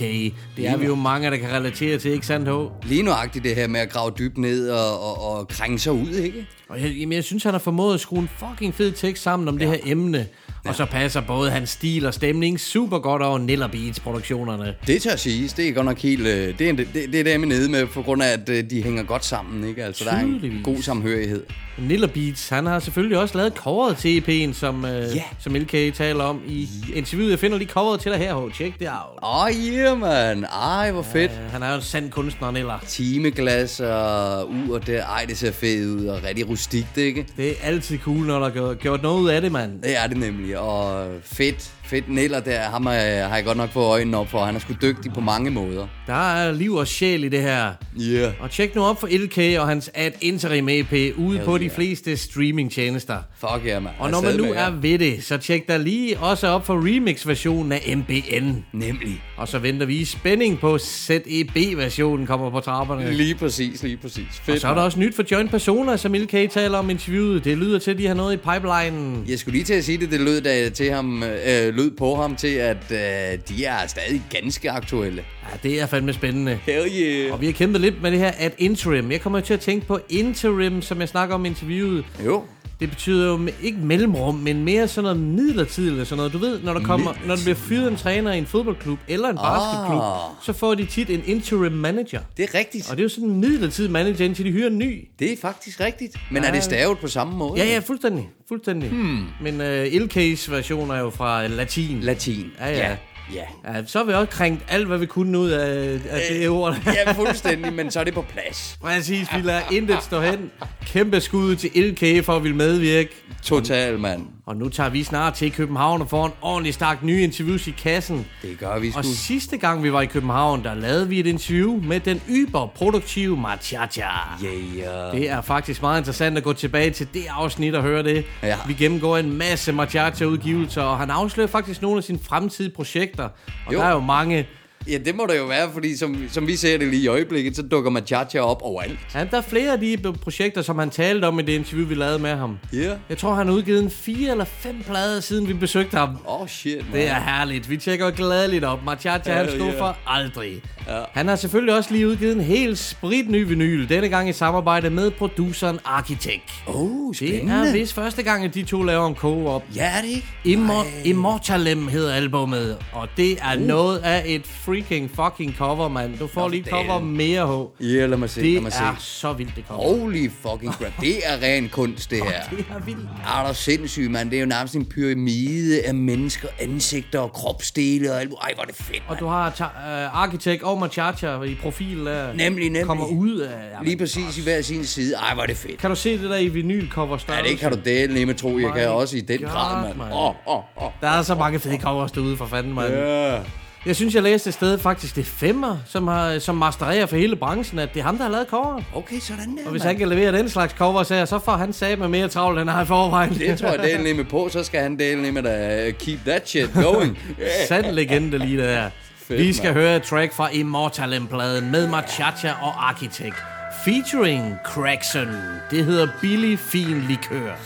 Det er vi jo mange, der kan relatere til, ikke sandt, H? Lige nuagtigt det her med at grave dybt ned og, og, og krænge sig ud, ikke? Og jeg, jamen, jeg synes, han har formået at skrue en fucking fed tekst sammen om ja. det her emne. Og så passer både hans stil og stemning super godt over Niller Beats produktionerne. Det tør siges. Det er godt nok helt... øh, Det er, det, det er jeg nede med, på grund af, at øh, de hænger godt sammen, ikke? Altså, der er en Tydeligvis. god samhørighed. Niller Beats, han har selvfølgelig også lavet coveret til EP'en, som, øh, Ja. som LK taler om i interviewet. Jeg finder lige coveret til dig her, H. Check det out. Åh, oh, yeah, man. Ej, hvor fedt. Uh, han er jo en sand kunstner, Niller. Timeglas og ur der. Ej, det ser fedt ud og rigtig rustikt, ikke? Det er altid cool, når der er gjort noget ud af det, mand. Det er det nemlig, og fedt, fedt Neller der, ham er, har jeg godt nok fået øjnene op for. Han er sgu dygtig på mange måder. Der er liv og sjæl i det her. Yeah. Og tjek nu op for LK og hans ad interim EP ude Hell på de yeah. fleste streamingtjenester. Fuck ja, man. Og når man nu er ved det, så tjek der lige også op for remix-versionen af MBN. Nemlig. Og så venter vi i spænding på ZEB-versionen kommer på trapperne. Lige præcis, lige præcis. Fedt, Og så er der også nyt for Joint Persona, som LK taler om interviewet. Det lyder til, at de har noget i pipelinen. Jeg skulle lige til at sige det, det lød, da, til ham, øh, lød på ham til, at øh, de er stadig ganske aktuelle. Ja, det er fandme spændende. Hell yeah. Og vi har kæmpet lidt med det her ad interim. Jeg kommer til at tænke på interim, som jeg snakker om i interviewet. Jo. Det betyder jo ikke mellemrum, men mere sådan noget midlertidigt eller sådan noget. Du ved, når der, kommer, når der bliver fyret en træner i en fodboldklub eller en basketklub, Ah. så får de tit en interim manager. Det er rigtigt. Og det er jo sådan en midlertidig manager, indtil de hyrer en ny. Det er faktisk rigtigt. Men Ja. er det stavet på samme måde? Ja, ja, fuldstændig. fuldstændig. Hmm. Men uh, LK's version er jo fra latin. Latin. Ja, ja. Ja. Ja. ja så har vi også krænkt alt, hvad vi kunne ud af, af det ord. ja, fuldstændig, men så er det på plads. Præcis, vi lader intet stå hen. Kæmpe skud til LK for at ville medvirke. Total, mand. Og nu tager vi snart til København og får en ordentlig stak nye interviews i kassen. Det gør vi sgu. Og sidste gang vi var i København, der lavede vi et interview med den yberproduktive Machacha. Yeah. Det er faktisk meget interessant at gå tilbage til det afsnit og høre det. Ja. Vi gennemgår en masse Machacha-udgivelser, og han afslører faktisk nogle af sine fremtidige projekter. Og Jo. der er jo mange... Ja, det må der jo være, fordi som, som vi ser det lige i øjeblikket, så dukker Machacha op overalt. Ja, der er flere af de projekter, som han talte om i det interview, vi lavede med ham. Ja. Jeg tror, han har udgivet en fire eller fem plader, siden vi besøgte ham. Åh, oh, shit, man. Det er herligt. Vi tjekker gladeligt op. Machacha, han stod yeah. for aldrig. Ja. Han har selvfølgelig også lige udgivet en helt spritny vinyl. Denne gang i samarbejde med produceren Architect. Oh, Det spændende. er vist første gang, at de to laver en co-op. Ja, er det ikke? Immor- Immortalem hedder albumet, og det er uh. noget af et freaking fucking cover, mand. Du får Nå, lige det cover er- mere, H. Ja, lad mig se, Det lad mig se. er så vildt, det cover. Holy fucking crap. Det er ren kunst, det her. Det er vildt. Er der sindssygt, mand. Det er jo nærmest en pyramide af mennesker, ansigter og kropsdele og alt. Ej, hvor er det fedt, Og du har uh, Architect og Machacha i profil der. Nemlig, nemlig. Kommer ud af... Jamen, Lige præcis i hver sin side. Ej, hvor er det fedt. Kan du se det der i vinylcover Ja, det kan du dele med tro. Jeg kan også i den God, grad, mand. mand. Åh, åh, åh. Der er så mange fede covers derude for fanden, mand. Ja. Jeg synes, jeg læste et sted faktisk, det er Femmer, som, har, som mastererer for hele branchen, at det er ham, der har lavet coveren. Okay, sådan der, Og hvis han kan levere den slags covers her, så får han sat med mere travlt, end han har i forvejen. Det tror jeg, dele med på. Så skal han dele med at keep that shit going. Sand legende lige der. Fedt, Vi skal mand. høre et track fra Immortalem-pladen med Machacha og Architect. Featuring Crackson. Det hedder Billy Fin Likør.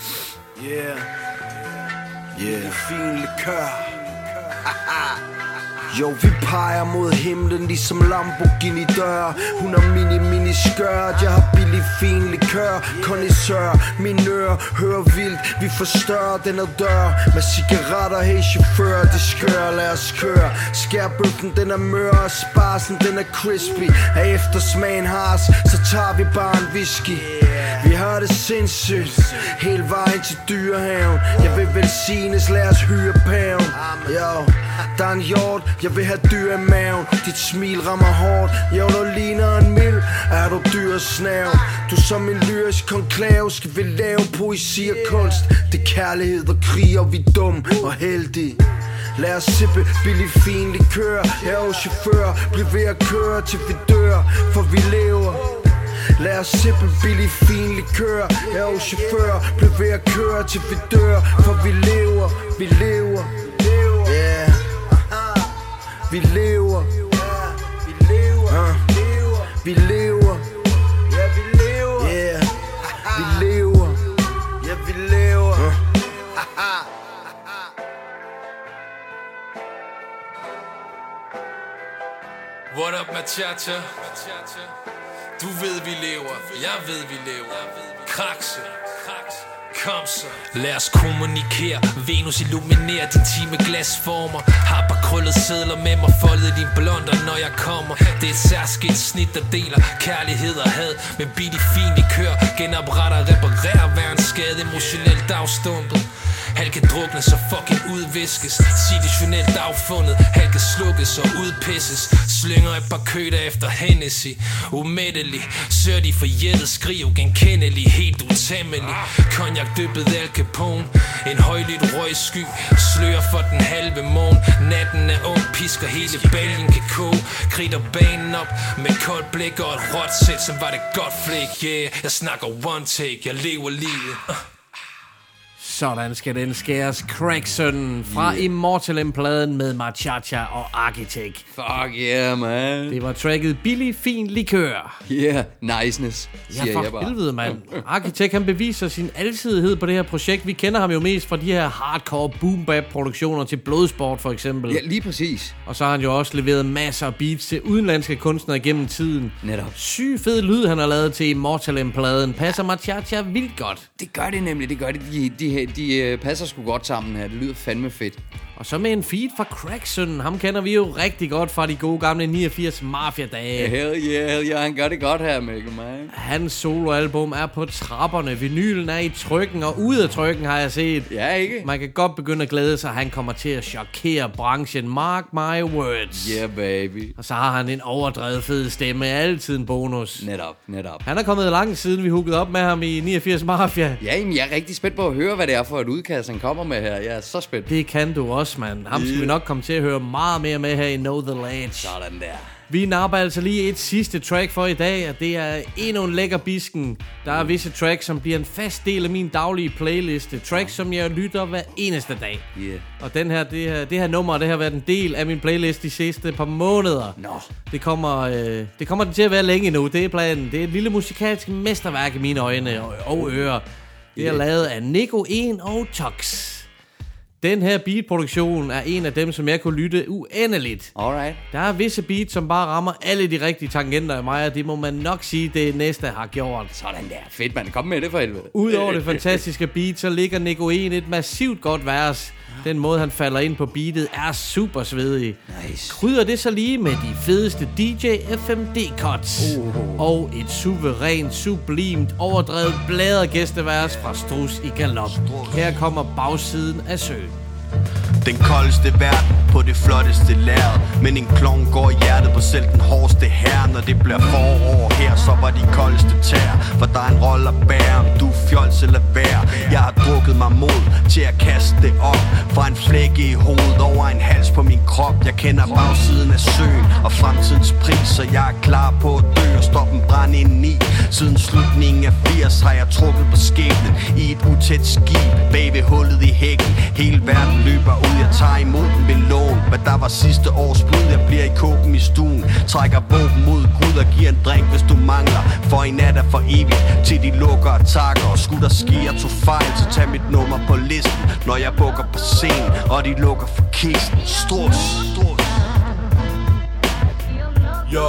Yeah. Yeah. Fin likør. Jo, vi peger mod himlen ligesom Lamborghini dør. Hun har mini mini skørt. Jeg har billig fin likør. Connoisseur, min øre hører vildt Vi forstørrer den er dør. Med cigaretter, hey chauffør Det skør, lad os køre. Skærbøffen den er mør. Og Sparsen den er crispy. Af eftersmagen has, Så tager vi bare en whisky. Vi har det sindssygt. Hele vejen til dyrehaven. Jeg vil velsignes, lad os hyre paven. Yo, der er en hjort. Jeg vil have dyr i maven. Dit smil rammer hårdt. Jeg du ligner en mild. Er du dyr snav? Du som en lyrisk konklave. Skal vi lave poesi og kunst? Det er kærlighed og krig Og vi er dum og heldige. Lad os sippe billig fin likør. Jeg er jo chauffør Bliv ved at køre til vi dør For vi lever. Lad os sippe billig fin likør Jeg er chauffør, blev ved at køre til vi dør. For vi lever, vi lever. Yeah. Vi lever. Uh. Vi lever. Ja, vi lever. Yeah. Vi lever. Ja, vi lever. What up, Machacha? Machacha. Du ved vi lever, jeg ved vi lever. Krakse. Kom så. Lad os kommunikere. Venus illuminerer din time glasformer. Har bare krøllet sædler med mig. Foldet din blonder når jeg kommer. Det er et særskilt snit der deler Kærlighed og had. Men beat i fin likør Genopretter og reparerer hver en skade Emotionelt afstumpet han kan drukne så fucking udviskes. Situationelt affundet Han kan slukkes og udpisses. Slynger et par køder efter Hennessy. Umættelig. Sør de for jættet. Skriv genkendelig Helt utæmmelig Cognac dyppet Al Capone En højlydt røgsky Slører for den halve måne. Natten er ung. Pisker hele baljen kan koge. Kritter banen op Med koldt blik og et råt sæt Som var det godt flæk Yeah Jeg snakker one take. Jeg lever livet. uh. Sådan skal den skæres. Crackson fra yeah. Immortal-pladen med Machacha og Architect. Fuck yeah, man. Det var tracket Billig Fin Likør. Yeah, niceness, siger Ja, jeg for bare. helvede, mand. Architect, han beviser sin alsidighed på det her projekt. Vi kender ham jo mest fra de her hardcore boom bap produktioner til Blodsport, for eksempel. Ja, lige præcis. Og så har han jo også leveret masser af beats til udenlandske kunstnere gennem tiden. Netop. Syg fed lyd, han har lavet til Immortal-pladen. Passer Machacha vildt godt. Det gør det nemlig, det gør det. De, de, de, de øh, passer sgu godt sammen her. Det lyder fandme fedt. Og så med en feed fra Crackson. Ham kender vi jo rigtig godt fra de gode gamle 89 Mafia-dage. Hell yeah, hell yeah. Han gør det godt her, Mikkel, man. Hans soloalbum er på trapperne. Vinylen er i trykken, og ude af trykken har jeg set. Ja, ikke? Man kan godt begynde at glæde sig. Han kommer til at chokere branchen. Mark my words. Yeah, baby. Og så har han en overdrevet fed stemme. Altid en bonus. Netop, netop. Han er kommet langt siden vi hookede op med ham i 89 Mafia. Ja, jamen, jeg er rigtig spændt på at høre, hvad det er for et udkast, han kommer med her. Jeg er så spændt. Det kan du også, mand. Ham skal vi nok komme til at høre meget mere med her i Know The Ledge. Sådan der. Vi napper altså lige et sidste track for i dag, og det er endnu en lækker bisken. Der er visse tracks, som bliver en fast del af min daglige playliste. Tracks, som jeg lytter hver eneste dag. Yeah. Og den her, det, her, det her nummer, det har været en del af min playlist de sidste par måneder. Nå. Det kommer, øh, det kommer den til at være længe nu. Det er planen. Det er et lille musikalsk mesterværk i mine øjne og, og ører. Det er Yeah. lavet af Nico 1 og Tox. Den her beatproduktion er en af dem, som jeg kunne lytte uendeligt. Alright. Der er visse beats, som bare rammer alle de rigtige tangenter af mig, og det må man nok sige, det næste har gjort. Sådan der. Fedt, man. Kom med det for helvede. Udover det fantastiske beat, så ligger Nico 1 et massivt godt vers. Den måde, han falder ind på beatet, er super svedig. Nice. Krydder det så lige med de fedeste DJ FMD cuts. Uh. Og et suverænt, sublimt, overdrevet bladret gæstevers fra Strus i Galop. Her kommer bagsiden af søen. Den koldeste verden på det flotteste lærred Men en klon går i hjertet på selv den hårdeste her Når det bliver forår her, så var de koldeste tær. For der er en rolle at bære, om du er fjols eller vær. Jeg har drukket mig mod til at kaste det op. Fra en flække i hovedet over en hals på min krop. Jeg kender bagsiden af søen og fremtidens pris Så jeg er klar på at dø og stoppe en brand ind i. Siden slutningen af 80 har jeg trukket på skæbnen I et utæt skib bag ved hullet i hækken. Hele verden løber ud, jeg tager imod den ved lån Hvad der var sidste års blod, jeg bliver i kåben i stuen. Trækker våben mod Gud og giver en drink, hvis du mangler. For en nat er for evigt, til de lukker og takker. Og skulle der ske, jeg tog fejl, så tag mit nummer på listen Når jeg bukker på scenen, og de lukker for kisten. Strus, strus Yo.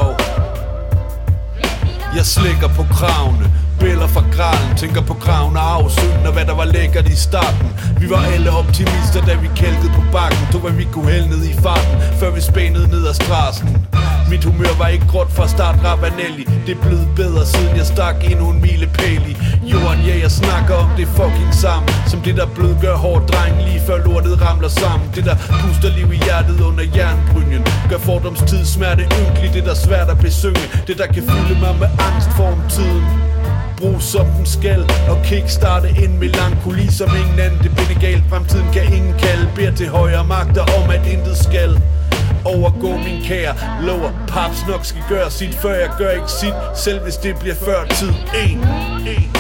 Jeg slikker på kravene Billeder fra kralen, tænker på kraven og afsynden Og hvad der var lækkert i starten. Vi var alle optimister, da vi kælkede på bakken. Tog hvad vi kunne hælde ned i farten Før vi spænede ned ad strassen. Mit humør var ikke gråt fra start Ravanelli. Det er blevet bedre siden jeg stak endnu en milepæl i. Jorden, ja jeg snakker om det fucking samme Som det der blødgør hårdt dreng lige før lortet ramler sammen. Det der puster liv i hjertet under jernbrynjen Gør fordomstid smerte ynkelig, det der svært at besynge Det der kan fylde mig med angst for om tiden. Brug som den skal. Og kickstarte en melankoli som ingen anden Det binde galt, fremtiden kan ingen kalde. Beder til højere magter om at intet skal. Overgå min kære. Lover paps nok skal gøre sit Før jeg gør ikke sit. Selv hvis det bliver før tid. En, en.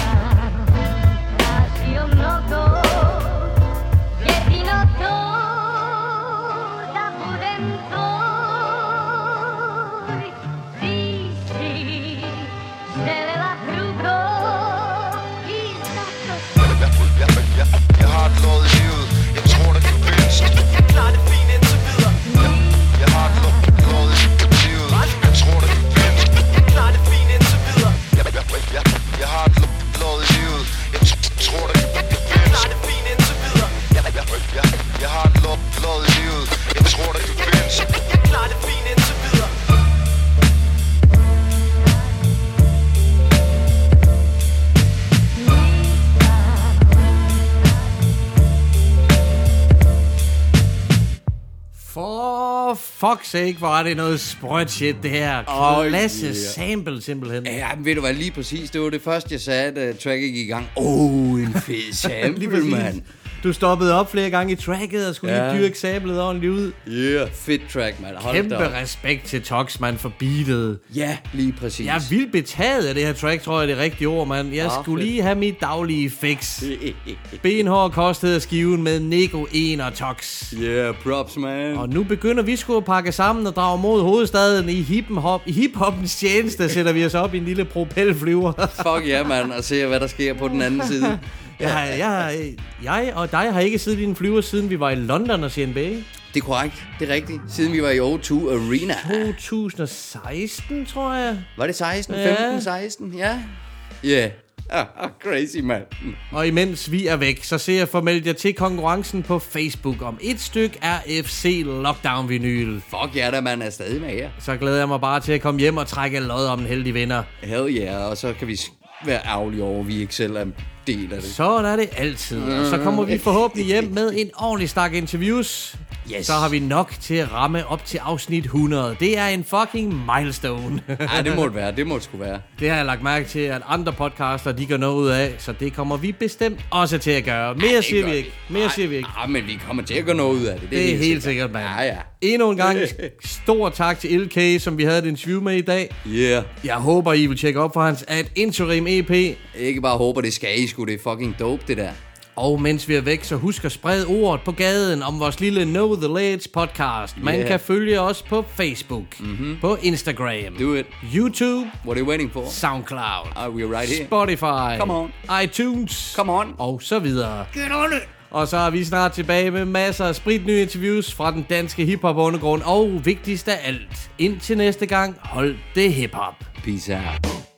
Fuck's sake, hvor er det noget sprødt shit, det her. Åh, Klasse yeah. sample, simpelthen. Ja, men ved du hvad, lige præcis, det var det første, jeg sagde, da tracket gik i gang. Oh, en fed sample, mand. Du stoppede op flere gange i tracket og skulle Ja. lige dyrke sablet ordentligt ud. Yeah, fedt track, mand. Hold Kæmpe op. respekt til Tox, man, for beatet. Ja, lige præcis. Jeg er vildt betaget af det her track, tror jeg er det rigtige ord, mand. Jeg Ah, skulle fedt. lige have mit daglige fix. Benhård kostede skiven med Nego 1 og Tox. Yeah, props, man. Og nu begynder vi sgu at pakke sammen og drage mod hovedstaden i hip-hop. I hip-hoppens tjeneste sætter vi os op i en lille propelflyver. Fuck ja, mand, og se hvad der sker på den anden side. jeg, jeg, jeg og dig har ikke siddet i en flyver, siden vi var i London og se NBA. Det er korrekt, det er rigtigt. Siden vi var i O2 Arena. 2016, tror jeg. Var det 16? Ja. 15, 16? Ja. Yeah. Ah, ah, crazy, mand. Og imens vi er væk, så ser jeg formelt jer til konkurrencen på Facebook om et stykke RFC Lockdown Vinyl. Fuck ja, der man er stadig med her. Så glæder jeg mig bare til at komme hjem og trække lod om en heldig vinder. Hell yeah, og så kan vi være ærgerlige over, at vi ikke selv er del af det. Sådan er det altid. Og så kommer vi forhåbentlig hjem med en ordentlig stak interviews. Yes. Så har vi nok til at ramme op til afsnit 100. Det er en fucking milestone. Ja, det må det være, det må det sgu være. Det har jeg lagt mærke til, at andre podcaster, de gør noget ud af, så det kommer vi bestemt også til at gøre. Mere siger gør vi ikke. Mere siger vi ikke. Ah, men vi kommer til at gøre noget ud af det. Det er helt sikkert, mand. Ja, ja. Endnu en gang stor tak til LK, som vi havde et interview med i dag. Yeah. Jeg håber, I vil tjekke op for hans at interim EP. Ikke bare håber, det skal I sgu. Det er fucking dope, det der. Og mens vi er væk, så husk at sprede ordet på gaden om vores lille Know The Ledge podcast. Man Yeah. kan følge os på Facebook, mm-hmm. på Instagram, Do it. YouTube, What are you waiting for? SoundCloud, Are we right here? Spotify, Come on. iTunes Come on. og så videre. Get on it. Og så er vi snart tilbage med masser af spritnye interviews fra den danske hiphop undergrund. Og vigtigst af alt, indtil næste gang, hold det hiphop. Peace out.